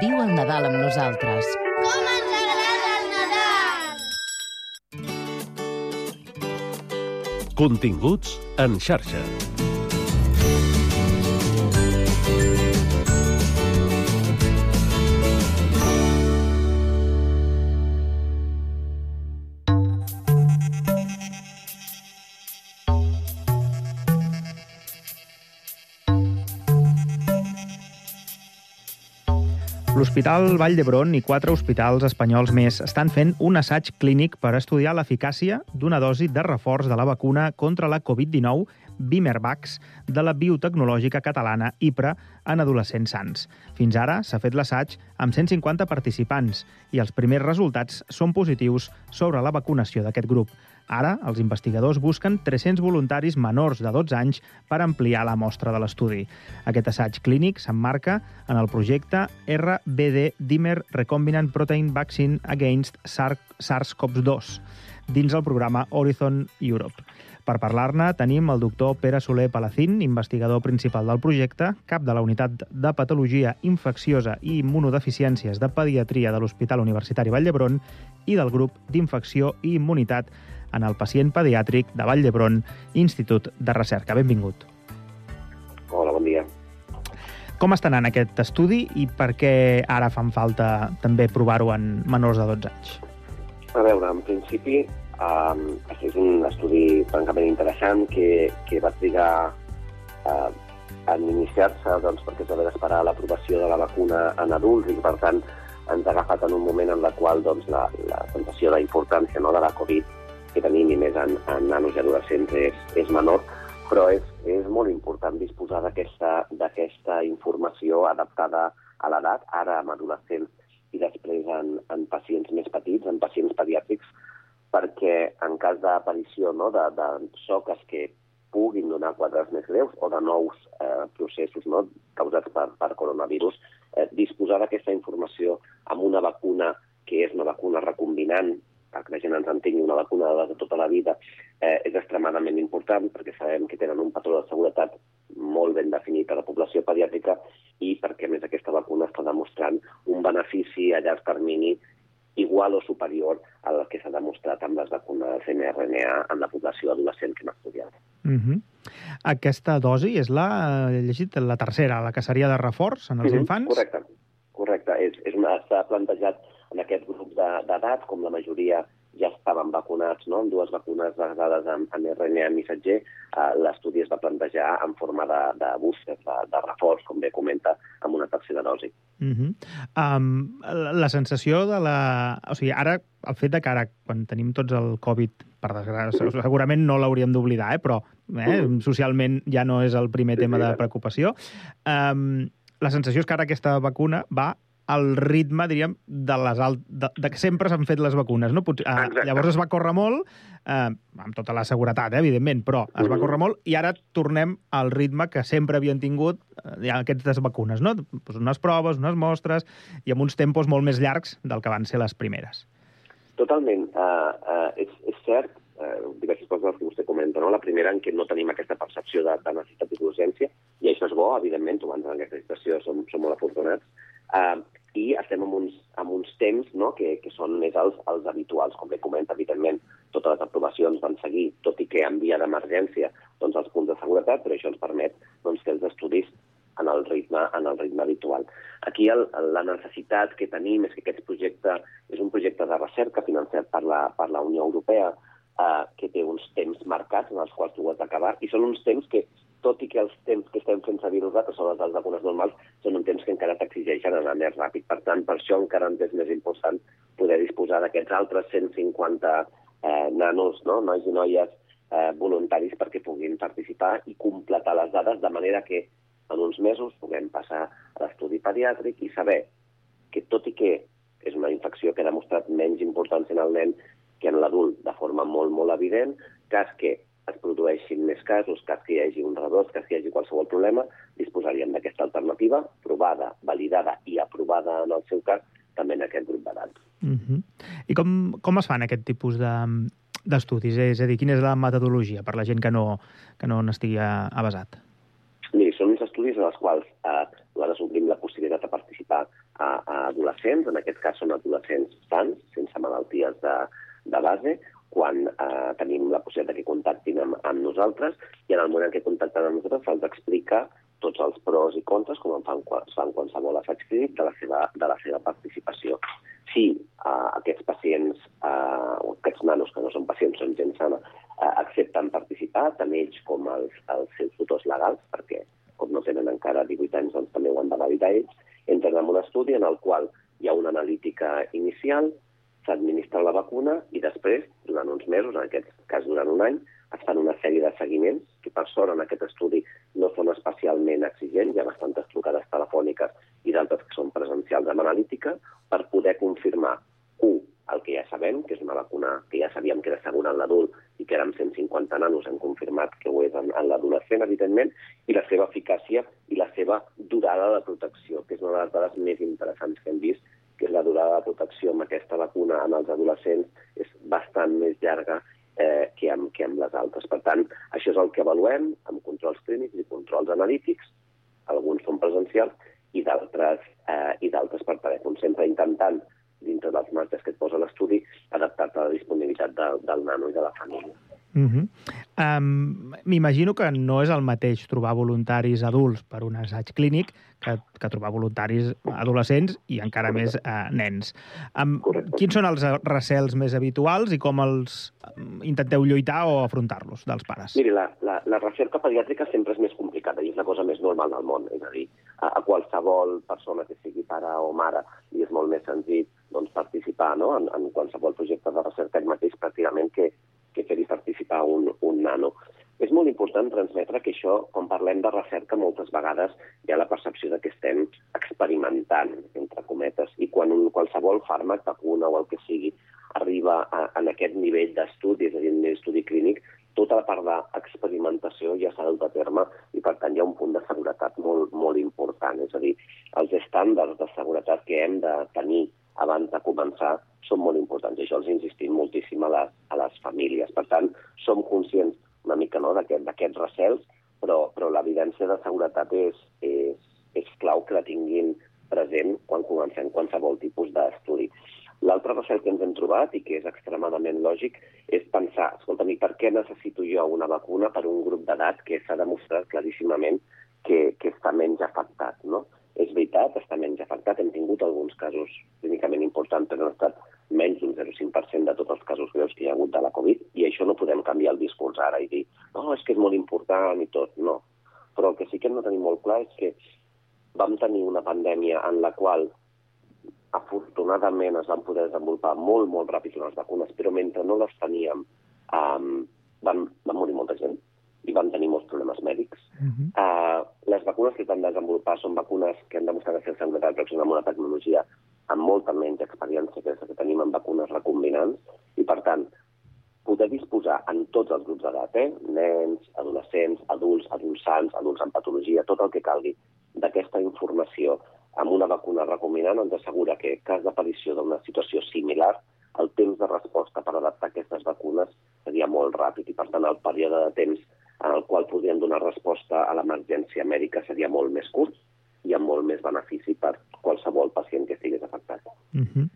Viu el Nadal amb nosaltres. Com ens agrada el Nadal! Continguts en xarxa. L'Hospital Vall d'Hebron i quatre hospitals espanyols més estan fent un assaig clínic per estudiar l'eficàcia d'una dosi de reforç de la vacuna contra la Covid-19 Bimervax de la biotecnològica catalana IPRA en adolescents sants. Fins ara s'ha fet l'assaig amb 150 participants i els primers resultats són positius sobre la vacunació d'aquest grup. Ara, els investigadors busquen 300 voluntaris menors de 12 anys per ampliar la mostra de l'estudi. Aquest assaig clínic s'emmarca en el projecte RBD Dimer Recombinant Protein Vaccine Against SARS-CoV-2 dins el programa Horizon Europe. Per parlar-ne tenim el doctor Pere Soler Palacín, investigador principal del projecte, cap de la unitat de patologia infecciosa i immunodeficiències de pediatria de l'Hospital Universitari Vall d'Hebron i del grup d'infecció i immunitat en el pacient pediàtric de Vall d'Hebron, Institut de Recerca. Benvingut. Hola, bon dia. Com està anant aquest estudi i per què ara fan falta també provar-ho en menors de 12 anys? A veure, en principi, Um, és un estudi francament interessant que, que va trigar uh, en iniciar-se doncs, perquè haver d'esperar l'aprovació de la vacuna en adults i per tant ens ha agafat en un moment en la qual doncs, la, la sensació d'importància no, de la Covid que tenim i més en, en nanos i adolescents és, és menor, però és, és molt important disposar d'aquesta informació adaptada a l'edat, ara en adolescents i després en, en pacients més petits, en pacients pediàtrics, perquè en cas d'aparició no, de, de soques que puguin donar quadres més greus o de nous eh, processos no, causats per, per coronavirus, eh, disposar d'aquesta informació amb una vacuna que és una vacuna recombinant, perquè la gent ens entengui una vacuna de tota la vida, eh, és extremadament important perquè sabem que tenen un patró de seguretat molt ben definit a la població pediàtrica i perquè, a més, aquesta vacuna està demostrant un benefici a llarg termini igual o superior al que s'ha demostrat amb les vacunes mRNA en la població adolescent que hem estudiat. Mm -hmm. Aquesta dosi és la, he llegit, la tercera, la que seria de reforç en els mm -hmm. infants? Correcte, correcte. És, és una, s'ha plantejat en aquest grup d'edat, com la majoria ja estaven vacunats no? amb dues vacunes basades en, en RNA missatger, eh, l'estudi es va plantejar en forma de, de booster, de, de reforç, com bé comenta, amb una tercera dosi. Uh -huh. um, la, la sensació de la... O sigui, ara, el fet de que ara, quan tenim tots el Covid, per desgràcia, segurament no l'hauríem d'oblidar, eh? però eh, uh -huh. socialment ja no és el primer tema de preocupació, um, la sensació és que ara aquesta vacuna va al ritme, diríem, de, les alt... de, de que sempre s'han fet les vacunes. No? Potser, eh, llavors es va córrer molt, eh, amb tota la seguretat, eh, evidentment, però es va córrer molt i ara tornem al ritme que sempre havien tingut eh, aquestes vacunes, no? Pues unes proves, unes mostres, i amb uns tempos molt més llargs del que van ser les primeres. Totalment. Uh, uh, és, és cert, uh, diverses coses que vostè comenta, no? La primera en què no tenim aquesta percepció de, de necessitat i d'urgència, i això és bo, evidentment, trobant en aquesta situació som, som molt afortunats, uh, i estem en uns, en uns temps no? que, que són més els, els habituals, com bé comenta, evidentment, totes les aprovacions van seguir, tot i que en via d'emergència, doncs els punts de seguretat, però això ens permet doncs, fer els estudis en el ritme, en el ritme habitual. Aquí el, la necessitat que tenim és que aquest projecte és un projecte de recerca financiat per la, per la Unió Europea eh, que té uns temps marcats en els quals tu has d'acabar i són uns temps que tot i que els temps que estem fent servir nosaltres són els dels vacunes normals, són un temps que encara t'exigeixen anar més ràpid. Per tant, per això encara ens és més important poder disposar d'aquests altres 150 eh, nanos, no? nois i noies eh, voluntaris perquè puguin participar i completar les dades de manera que en uns mesos puguem passar a l'estudi pediàtric i saber que tot i que és una infecció que ha demostrat menys importància en el nen que en l'adult de forma molt, molt evident, cas que es produeixin més casos, cas que hi hagi un rebrot, cas que hi hagi qualsevol problema, disposaríem d'aquesta alternativa, provada, validada i aprovada en el seu cas, també en aquest grup d'edat. Uh -huh. I com, com es fan aquest tipus d'estudis? De, és a dir, quina és la metodologia per la gent que no, que no n'estigui avasat? Miri, són uns estudis en els quals eh, nosaltres obrim la possibilitat de participar a, a adolescents, en aquest cas són adolescents sants, sense malalties de, de base, quan eh, tenim la possibilitat que contactin amb, amb nosaltres i en el moment en què contacten amb nosaltres se'ls explica tots els pros i contres, com en fan, fan qualsevol assaig clínic, de la seva, de la seva participació. Si eh, aquests pacients, eh, o aquests nanos que no són pacients, són gent sana, eh, accepten participar, tant ells com els, els seus tutors legals, perquè com no tenen encara 18 anys, doncs també ho han de validar ells, entren en un estudi en el qual hi ha una analítica inicial, s'administra la vacuna i després, durant uns mesos, en aquest cas durant un any, es fan una sèrie de seguiments, que per sort en aquest estudi no són especialment exigents, hi ha bastantes trucades telefòniques i d'altres que són presencials amb analítica, per poder confirmar, un, el que ja sabem, que és una vacuna que ja sabíem que era segura en l'adult i que érem 150 nanos, hem confirmat que ho és en, en l'adolescent, evidentment, i la seva eficàcia i la seva durada de protecció, que és una de les dades més interessants que hem vist que és la durada de protecció amb aquesta vacuna en els adolescents és bastant més llarga eh, que, amb, que amb les altres. Per tant, això és el que avaluem amb controls clínics i controls analítics, alguns són presencials i d'altres eh, i d'altres per telèfon, sempre intentant dintre dels marges que et posa l'estudi, adaptar-te a la disponibilitat de, del nano i de la família. Uh -huh. um, M'imagino que no és el mateix trobar voluntaris adults per un assaig clínic que, que trobar voluntaris adolescents i encara més uh, nens. Um, quins són els recels més habituals i com els um, intenteu lluitar o afrontar-los dels pares? Miri, la, la, la recerca pediàtrica sempre és més complicada i és la cosa més normal del món. És a dir, a, a qualsevol persona que sigui pare o mare li és molt més senzill doncs, participar no? en, en qualsevol projecte de recerca ell mateix pràcticament que, que fer-hi participar un, un nano. És molt important transmetre que això, quan parlem de recerca, moltes vegades hi ha la percepció de que estem experimentant, entre cometes, i quan un, qualsevol fàrmac, vacuna o el que sigui, arriba a, en aquest nivell d'estudi, és a dir, d'estudi clínic, tota la part d'experimentació ja s'ha dut a terme i, per tant, hi ha un punt de seguretat molt, molt important. És a dir, els estàndards de seguretat que hem de tenir abans de començar són molt importants i això els insistim moltíssim a les, a les famílies. Per tant, som conscients una mica no, d'aquests aquest recels, però, però l'evidència de seguretat és, és, és clau que la tinguin present quan comencem qualsevol tipus d'estudi. L'altre recel que ens hem trobat, i que és extremadament lògic, és pensar, escolta'm, per què necessito jo una vacuna per un grup d'edat que s'ha demostrat claríssimament que, que està menys afectat, no? És veritat, està menys afectat. Hem tingut alguns casos clínicament importants, però han estat menys d'un 0,5% de tots els casos greus que hi ha hagut de la Covid, i això no podem canviar el discurs ara i dir no, és que és molt important i tot. No. Però el que sí que hem de tenir molt clar és que vam tenir una pandèmia en la qual afortunadament es van poder desenvolupar molt, molt ràpid les vacunes, però mentre no les teníem um, van, van morir molta gent i van tenir molts problemes mèdics. Uh -huh. uh, les vacunes que es van desenvolupar són vacunes que han demostrat ser seguretat, però són amb una tecnologia amb molta menys experiència que que tenim en vacunes recombinants, i per tant, poder disposar en tots els grups d'edat, eh? nens, adolescents, adults, adults sants, adults amb patologia, tot el que calgui, d'aquesta informació amb una vacuna recombinant ens assegura que, en cas d'aparició d'una situació similar, el temps de resposta per adaptar aquestes vacunes seria molt ràpid i, per tant, el període de temps en el qual podrien donar resposta a l'emergència mèdica seria molt més curt i amb molt més benefici per qualsevol pacient que estigués afectat. Uh -huh.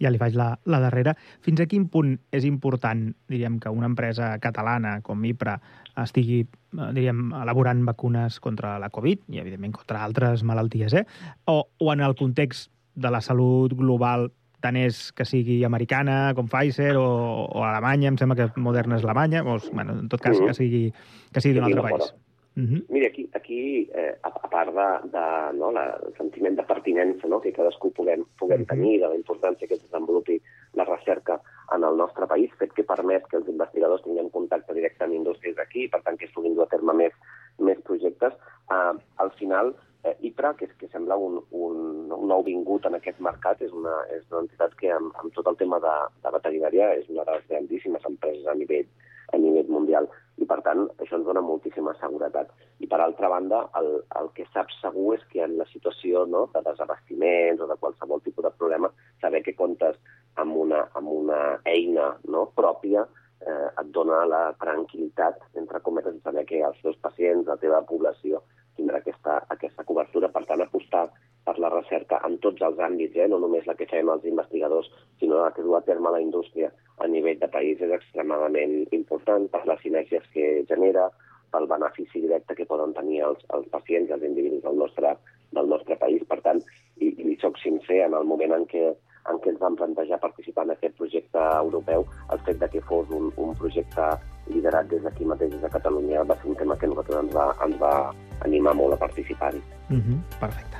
Ja li faig la, la darrera. Fins a quin punt és important, diríem, que una empresa catalana com IPRA estigui, eh, diríem, elaborant vacunes contra la Covid i, evidentment, contra altres malalties, eh? O, o en el context de la salut global tant és que sigui americana, com Pfizer, o, o Alemanya, em sembla que Moderna és Alemanya, o, bueno, en tot cas, que sigui, que sigui d'un altre país. Uh -huh. Mira, aquí, aquí eh, a, a part de, de no, la, el sentiment de pertinença no, que cadascú puguem, puguem uh -huh. tenir, de la importància que es desenvolupi la recerca en el nostre país, fet que permet que els investigadors tinguin contacte directe amb indústries d'aquí, per tant que es puguin dur a terme més, més projectes, eh, al final eh, IPRA, que, que sembla un, un, un nou vingut en aquest mercat, és una, és una entitat que amb, amb tot el tema de, de veterinària és una de les grandíssimes empreses a nivell, a nivell mundial i per tant això ens dona moltíssima seguretat. I per altra banda, el, el que saps segur és que en la situació no, de desabastiments o de qualsevol tipus de problema, saber que comptes amb una, amb una eina no, pròpia eh, et dona la tranquil·litat, entre cometes, de saber que els teus pacients, la teva població, tindrà aquesta, aquesta cobertura. Per tant, apostar per la recerca en tots els àmbits, eh? no només la que fem els investigadors, sinó la que du a terme la indústria a nivell de país és extremadament important per les sinergies que genera, pel benefici directe que poden tenir els, els pacients els individus del nostre, del nostre país. Per tant, i, i soc sincer, en el moment en què, en què ens vam plantejar participar en aquest projecte europeu, el fet de que fos un, un projecte liderat des d'aquí mateix, des de Catalunya, va ser un tema que a nosaltres ens va, ens va animar molt a participar-hi. Uh -huh. Perfecte.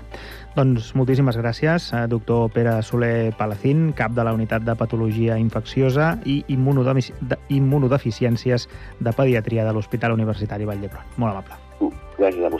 Doncs moltíssimes gràcies, eh, doctor Pere Soler Palacín, cap de la Unitat de Patologia Infecciosa i Immunodeficiències de Pediatria de l'Hospital Universitari Vall d'Hebron. Molt amable. Gràcies a vostès,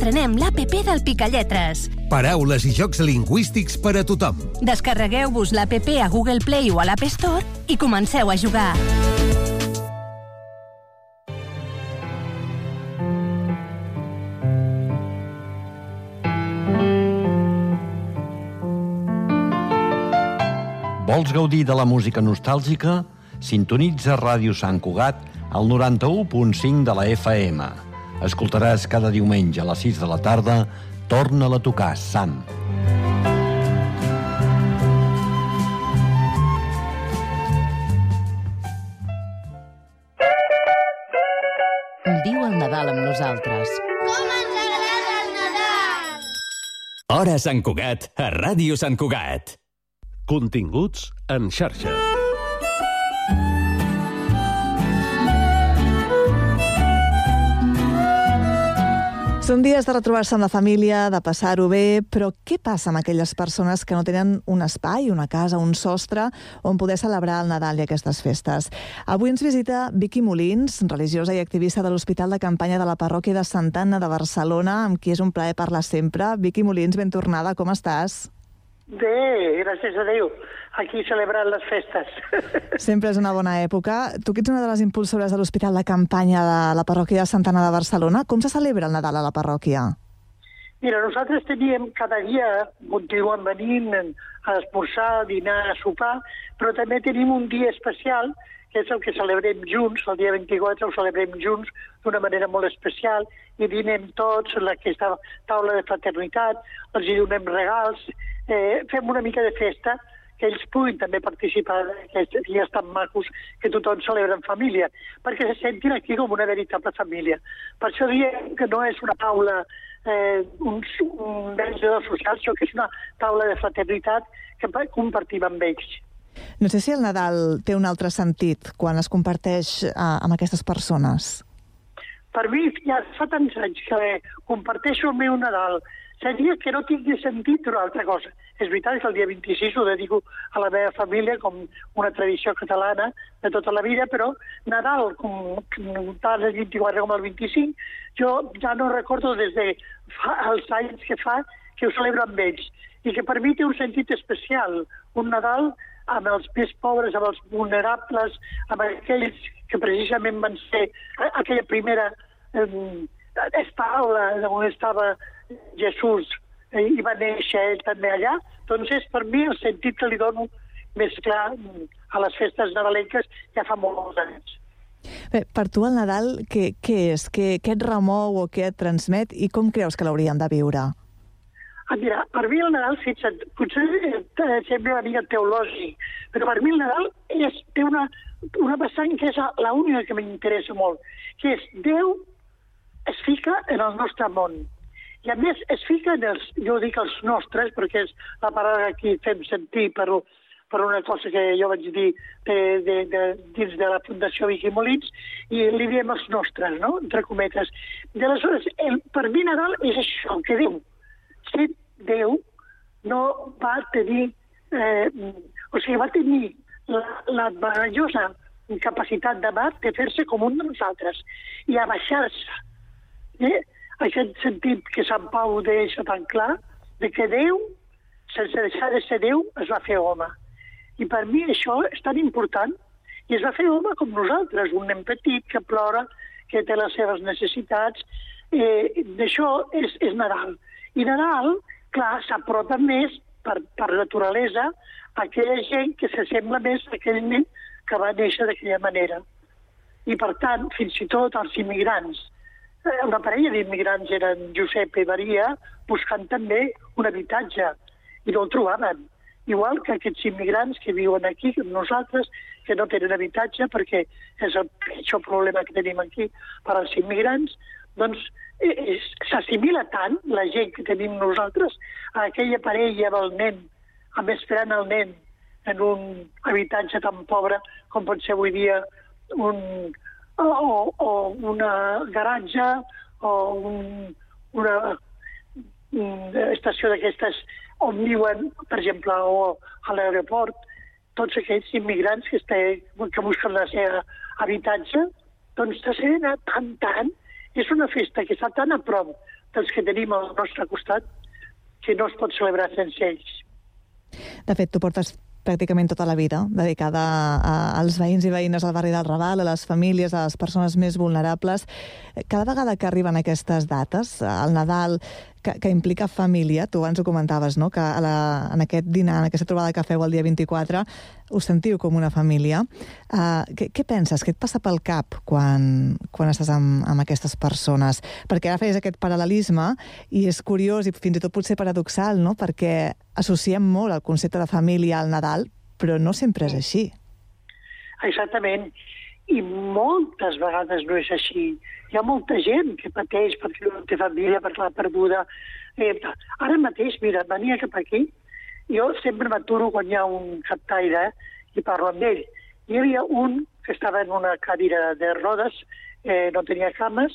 Estrenem l'APP del Picalletres. Paraules i jocs lingüístics per a tothom. Descarregueu-vos l'APP a Google Play o a l'App Store i comenceu a jugar. Vols gaudir de la música nostàlgica? Sintonitza Ràdio Sant Cugat al 91.5 de la FM. Escoltaràs cada diumenge a les 6 de la tarda Torna-la a tocar, Sam. Viu el Nadal amb nosaltres. Com ens agrada el Nadal! Hora Sant Cugat, a Ràdio Sant Cugat. Continguts en xarxa. Són dies de retrobar-se amb la família, de passar-ho bé, però què passa amb aquelles persones que no tenen un espai, una casa, un sostre on poder celebrar el Nadal i aquestes festes? Avui ens visita Vicky Molins, religiosa i activista de l'Hospital de Campanya de la Parròquia de Santa Anna de Barcelona, amb qui és un plaer parlar sempre. Vicky Molins, ben tornada, com estàs? Bé, gràcies a Déu, aquí celebrant les festes. Sempre és una bona època. Tu que ets una de les impulsores de l'Hospital de Campanya de la Parròquia de Santa Anna de Barcelona, com se celebra el Nadal a la parròquia? Mira, nosaltres teníem cada dia, continuem venint a esmorzar, a dinar, a sopar, però també tenim un dia especial, que és el que celebrem junts, el dia 24 ho celebrem junts d'una manera molt especial, i dinem tots en aquesta taula de fraternitat, els hi donem regals, eh, fem una mica de festa, que ells puguin també participar d'aquests dies tan macos que tothom celebra en família, perquè se sentin aquí com una veritable família. Per això diem que no és una taula, eh, un, un menjador social, sinó que és una taula de fraternitat que compartim amb ells. No sé si el Nadal té un altre sentit quan es comparteix eh, amb aquestes persones. Per mi, ja fa tants anys que comparteixo el meu Nadal, seria que no tingui sentit una altra cosa. És veritat que el dia 26 ho dedico a la meva família com una tradició catalana de tota la vida, però Nadal, com, tant el 24 com el 25, jo ja no recordo des de fa, els anys que fa que ho celebro amb ells i que per mi té un sentit especial. Un Nadal amb els més pobres, amb els vulnerables, amb aquells que precisament van ser aquella primera eh, estaula on estava Jesús eh, i va néixer ell també allà, doncs és per mi el sentit que li dono més clar a les festes nadalenques ja fa molts anys. Bé, per tu el Nadal què, què és? Què, què et remou o què et transmet i com creus que l'hauríem de viure? Ah, mira, per mi el Nadal, fixa't, potser eh, sembla una mica teològic, però per mi el Nadal és, té una, una vessant que és l'única que m'interessa molt, que és Déu es fica en el nostre món. I a més es fica en els, jo dic els nostres, perquè és la paraula que fem sentir per, per una cosa que jo vaig dir de, de, de, dins de la Fundació Vicky Molins, i li diem els nostres, no?, entre cometes. I aleshores, el, per mi Nadal és això, que Déu, sent Déu, no va tenir, eh, o sigui, va tenir la, la meravellosa capacitat de mar de fer-se com un de nosaltres i abaixar-se eh? Aquest sentit que Sant Pau deixa tan clar, de que Déu, sense deixar de ser Déu, es va fer home. I per mi això és tan important, i es va fer home com nosaltres, un nen petit que plora, que té les seves necessitats, eh, d'això és, és Nadal. I Nadal clar, s'apropa més per, per naturalesa a aquella gent que s'assembla més a aquell nen que va néixer d'aquella manera. I, per tant, fins i tot els immigrants, una parella d'immigrants eren Josep i Maria, buscant també un habitatge, i no el trobaven. Igual que aquests immigrants que viuen aquí, nosaltres, que no tenen habitatge, perquè és el pitjor problema que tenim aquí per als immigrants, doncs eh, s'assimila tant la gent que tenim nosaltres a aquella parella del nen, amb esperant el nen en un habitatge tan pobre com pot ser avui dia un, o, o una garatge o un, una, estació d'aquestes on viuen, per exemple, o a l'aeroport, tots aquests immigrants que, este, que busquen la seva habitatge, doncs s'assenen tant, tant. És una festa que està tan a prop dels que tenim al nostre costat que no es pot celebrar sense ells. De fet, tu portes pràcticament tota la vida dedicada a, als veïns i veïnes del barri del Raval, a les famílies, a les persones més vulnerables. Cada vegada que arriben aquestes dates, al Nadal, que, que implica família, tu abans ho comentaves, no? que a la, en aquest dinar, en aquesta trobada que feu el dia 24, us sentiu com una família. Uh, què, què penses? Què et passa pel cap quan, quan estàs amb, amb aquestes persones? Perquè ara feies aquest paral·lelisme i és curiós i fins i tot potser paradoxal, no? perquè associem molt el concepte de família al Nadal, però no sempre és així. Exactament. I moltes vegades no és així hi ha molta gent que pateix perquè no té família, perquè l'ha perduda. Eh, ara mateix, mira, venia cap aquí, jo sempre m'aturo quan hi ha un captaire i parlo amb ell. Hi havia un que estava en una cadira de rodes, eh, no tenia cames,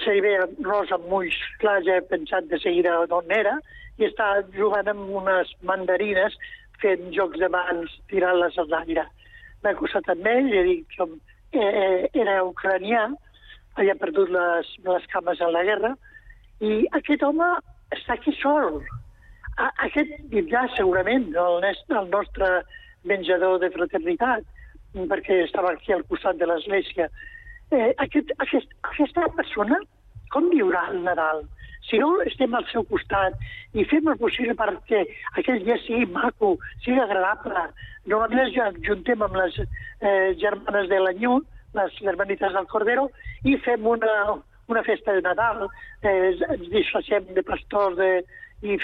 se li veia rosa amb ulls clars, ja he pensat de seguida d'on era, i estava jugant amb unes mandarines fent jocs de mans, tirant-les a l'aire. M'he acostat amb ell i he dit que eh, era ucranià, havia perdut les, les cames en la guerra, i aquest home està aquí sol. Aquest vindrà segurament el, el nostre menjador de fraternitat, perquè estava aquí al costat de l'església. Eh, aquest, aquest, aquesta persona, com viurà el Nadal? Si no estem al seu costat i fem el possible perquè aquell dia sigui maco, sigui agradable, normalment ens juntem amb les eh, germanes de l'Anyut, les hermanites del Cordero, i fem una, una festa de Nadal, eh, ens disfressem de pastors de, i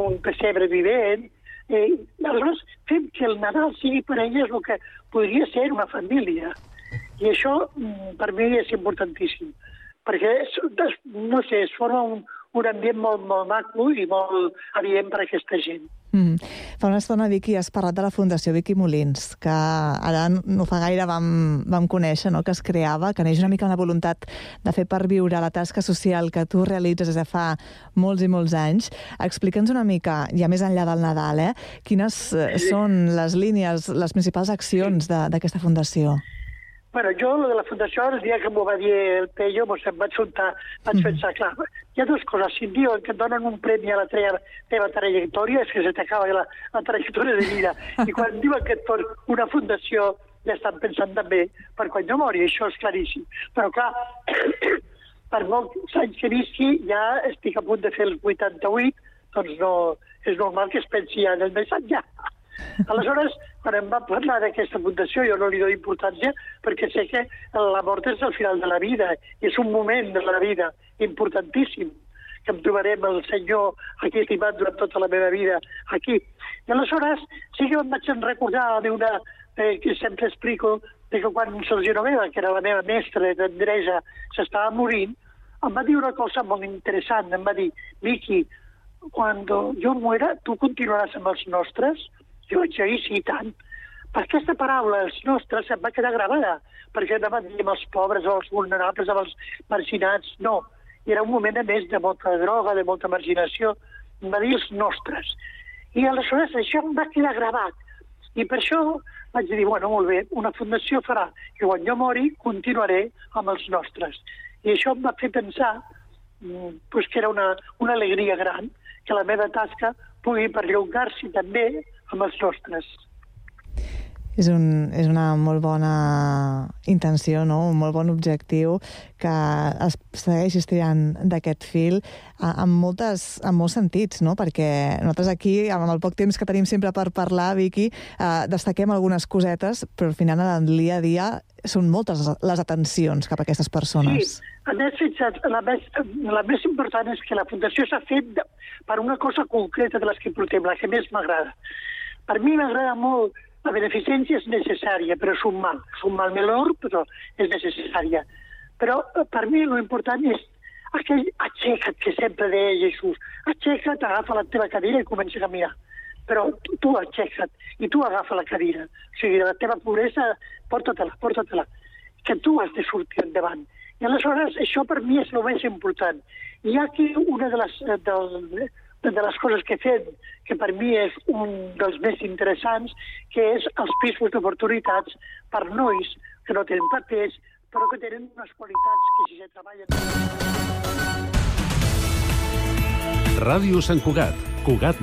un pessebre vivent, eh, aleshores fem que el Nadal sigui per elles el que podria ser una família. I això mm, per mi és importantíssim, perquè no sé, es forma un, un ambient molt, molt maco i molt adient per a aquesta gent. Mm. Fa una estona, Vicky, has parlat de la Fundació Vicky Molins, que ara no fa gaire vam, vam conèixer no?, que es creava, que neix una mica una voluntat de fer per viure la tasca social que tu realitzes des de fa molts i molts anys. Explica'ns una mica, ja més enllà del Nadal, eh, quines eh, són les línies, les principals accions d'aquesta fundació? Bueno, jo, lo de la fundació, el dia que m'ho va dir el pues, em vaig soltar, vaig mm. pensar, clar, hi ha dues coses. Si em diuen que et donen un premi a la teva, teva trajectòria, és que se t'acaba la, la trajectòria de vida. I quan diuen que et fos una fundació, ja estan pensant també per quan jo mori, això és claríssim. Però, clar, per molts anys que visqui, ja estic a punt de fer els 88, doncs no, és normal que es pensi ja en el més enllà. Aleshores, quan em va parlar d'aquesta fundació, jo no li dono importància perquè sé que la mort és el final de la vida, és un moment de la vida importantíssim que em trobarem el Senyor aquí estimat durant tota la meva vida aquí. I aleshores sí que em vaig recordar d'una eh, que sempre explico de que quan Sergio Novella, que era la meva mestra d'Andresa, s'estava morint, em va dir una cosa molt interessant. Em va dir, Vicky, quan jo muera, tu continuaràs amb els nostres? Jo vaig dir, sí, tant. Per aquesta paraula, els nostres, em va quedar gravada, perquè dir amb els pobres, els vulnerables, els marginats, no. I era un moment, a més, de molta droga, de molta marginació. Va dir els nostres. I aleshores això em va quedar gravat. I per això vaig dir, bueno, molt bé, una fundació farà que quan jo mori continuaré amb els nostres. I això em va fer pensar mm, pues, que era una, una alegria gran que la meva tasca pugui perllongar-s'hi també amb els nostres. És, un, és una molt bona intenció, no? un molt bon objectiu que es segueix estirant d'aquest fil amb, moltes, en molts sentits, no? perquè nosaltres aquí, amb el poc temps que tenim sempre per parlar, Vicky, eh, destaquem algunes cosetes, però al final, en el dia a dia, són moltes les atencions cap a aquestes persones. Sí, a més, fixa't, la més, la més important és que la Fundació s'ha fet per una cosa concreta de les que portem, la que més m'agrada. Per mi m'agrada molt, la beneficència és necessària, però és un mal. És un mal menor, però és necessària. Però eh, per mi l'important és aquell aixeca't que sempre deia Jesús. Aixeca't, agafa la teva cadira i comença a caminar. Però tu, tu aixeca't i tu agafa la cadira. O sigui, la teva pobresa, porta-te-la, porta-te-la. Que tu has de sortir endavant. I aleshores això per mi és el més important. Hi ha aquí una de les, eh, del, de les coses que he fet, que per mi és un dels més interessants, que és els pisos d'oportunitats per nois que no tenen papers, però que tenen unes qualitats que si se treballen... Ràdio Sant Cugat, Cugat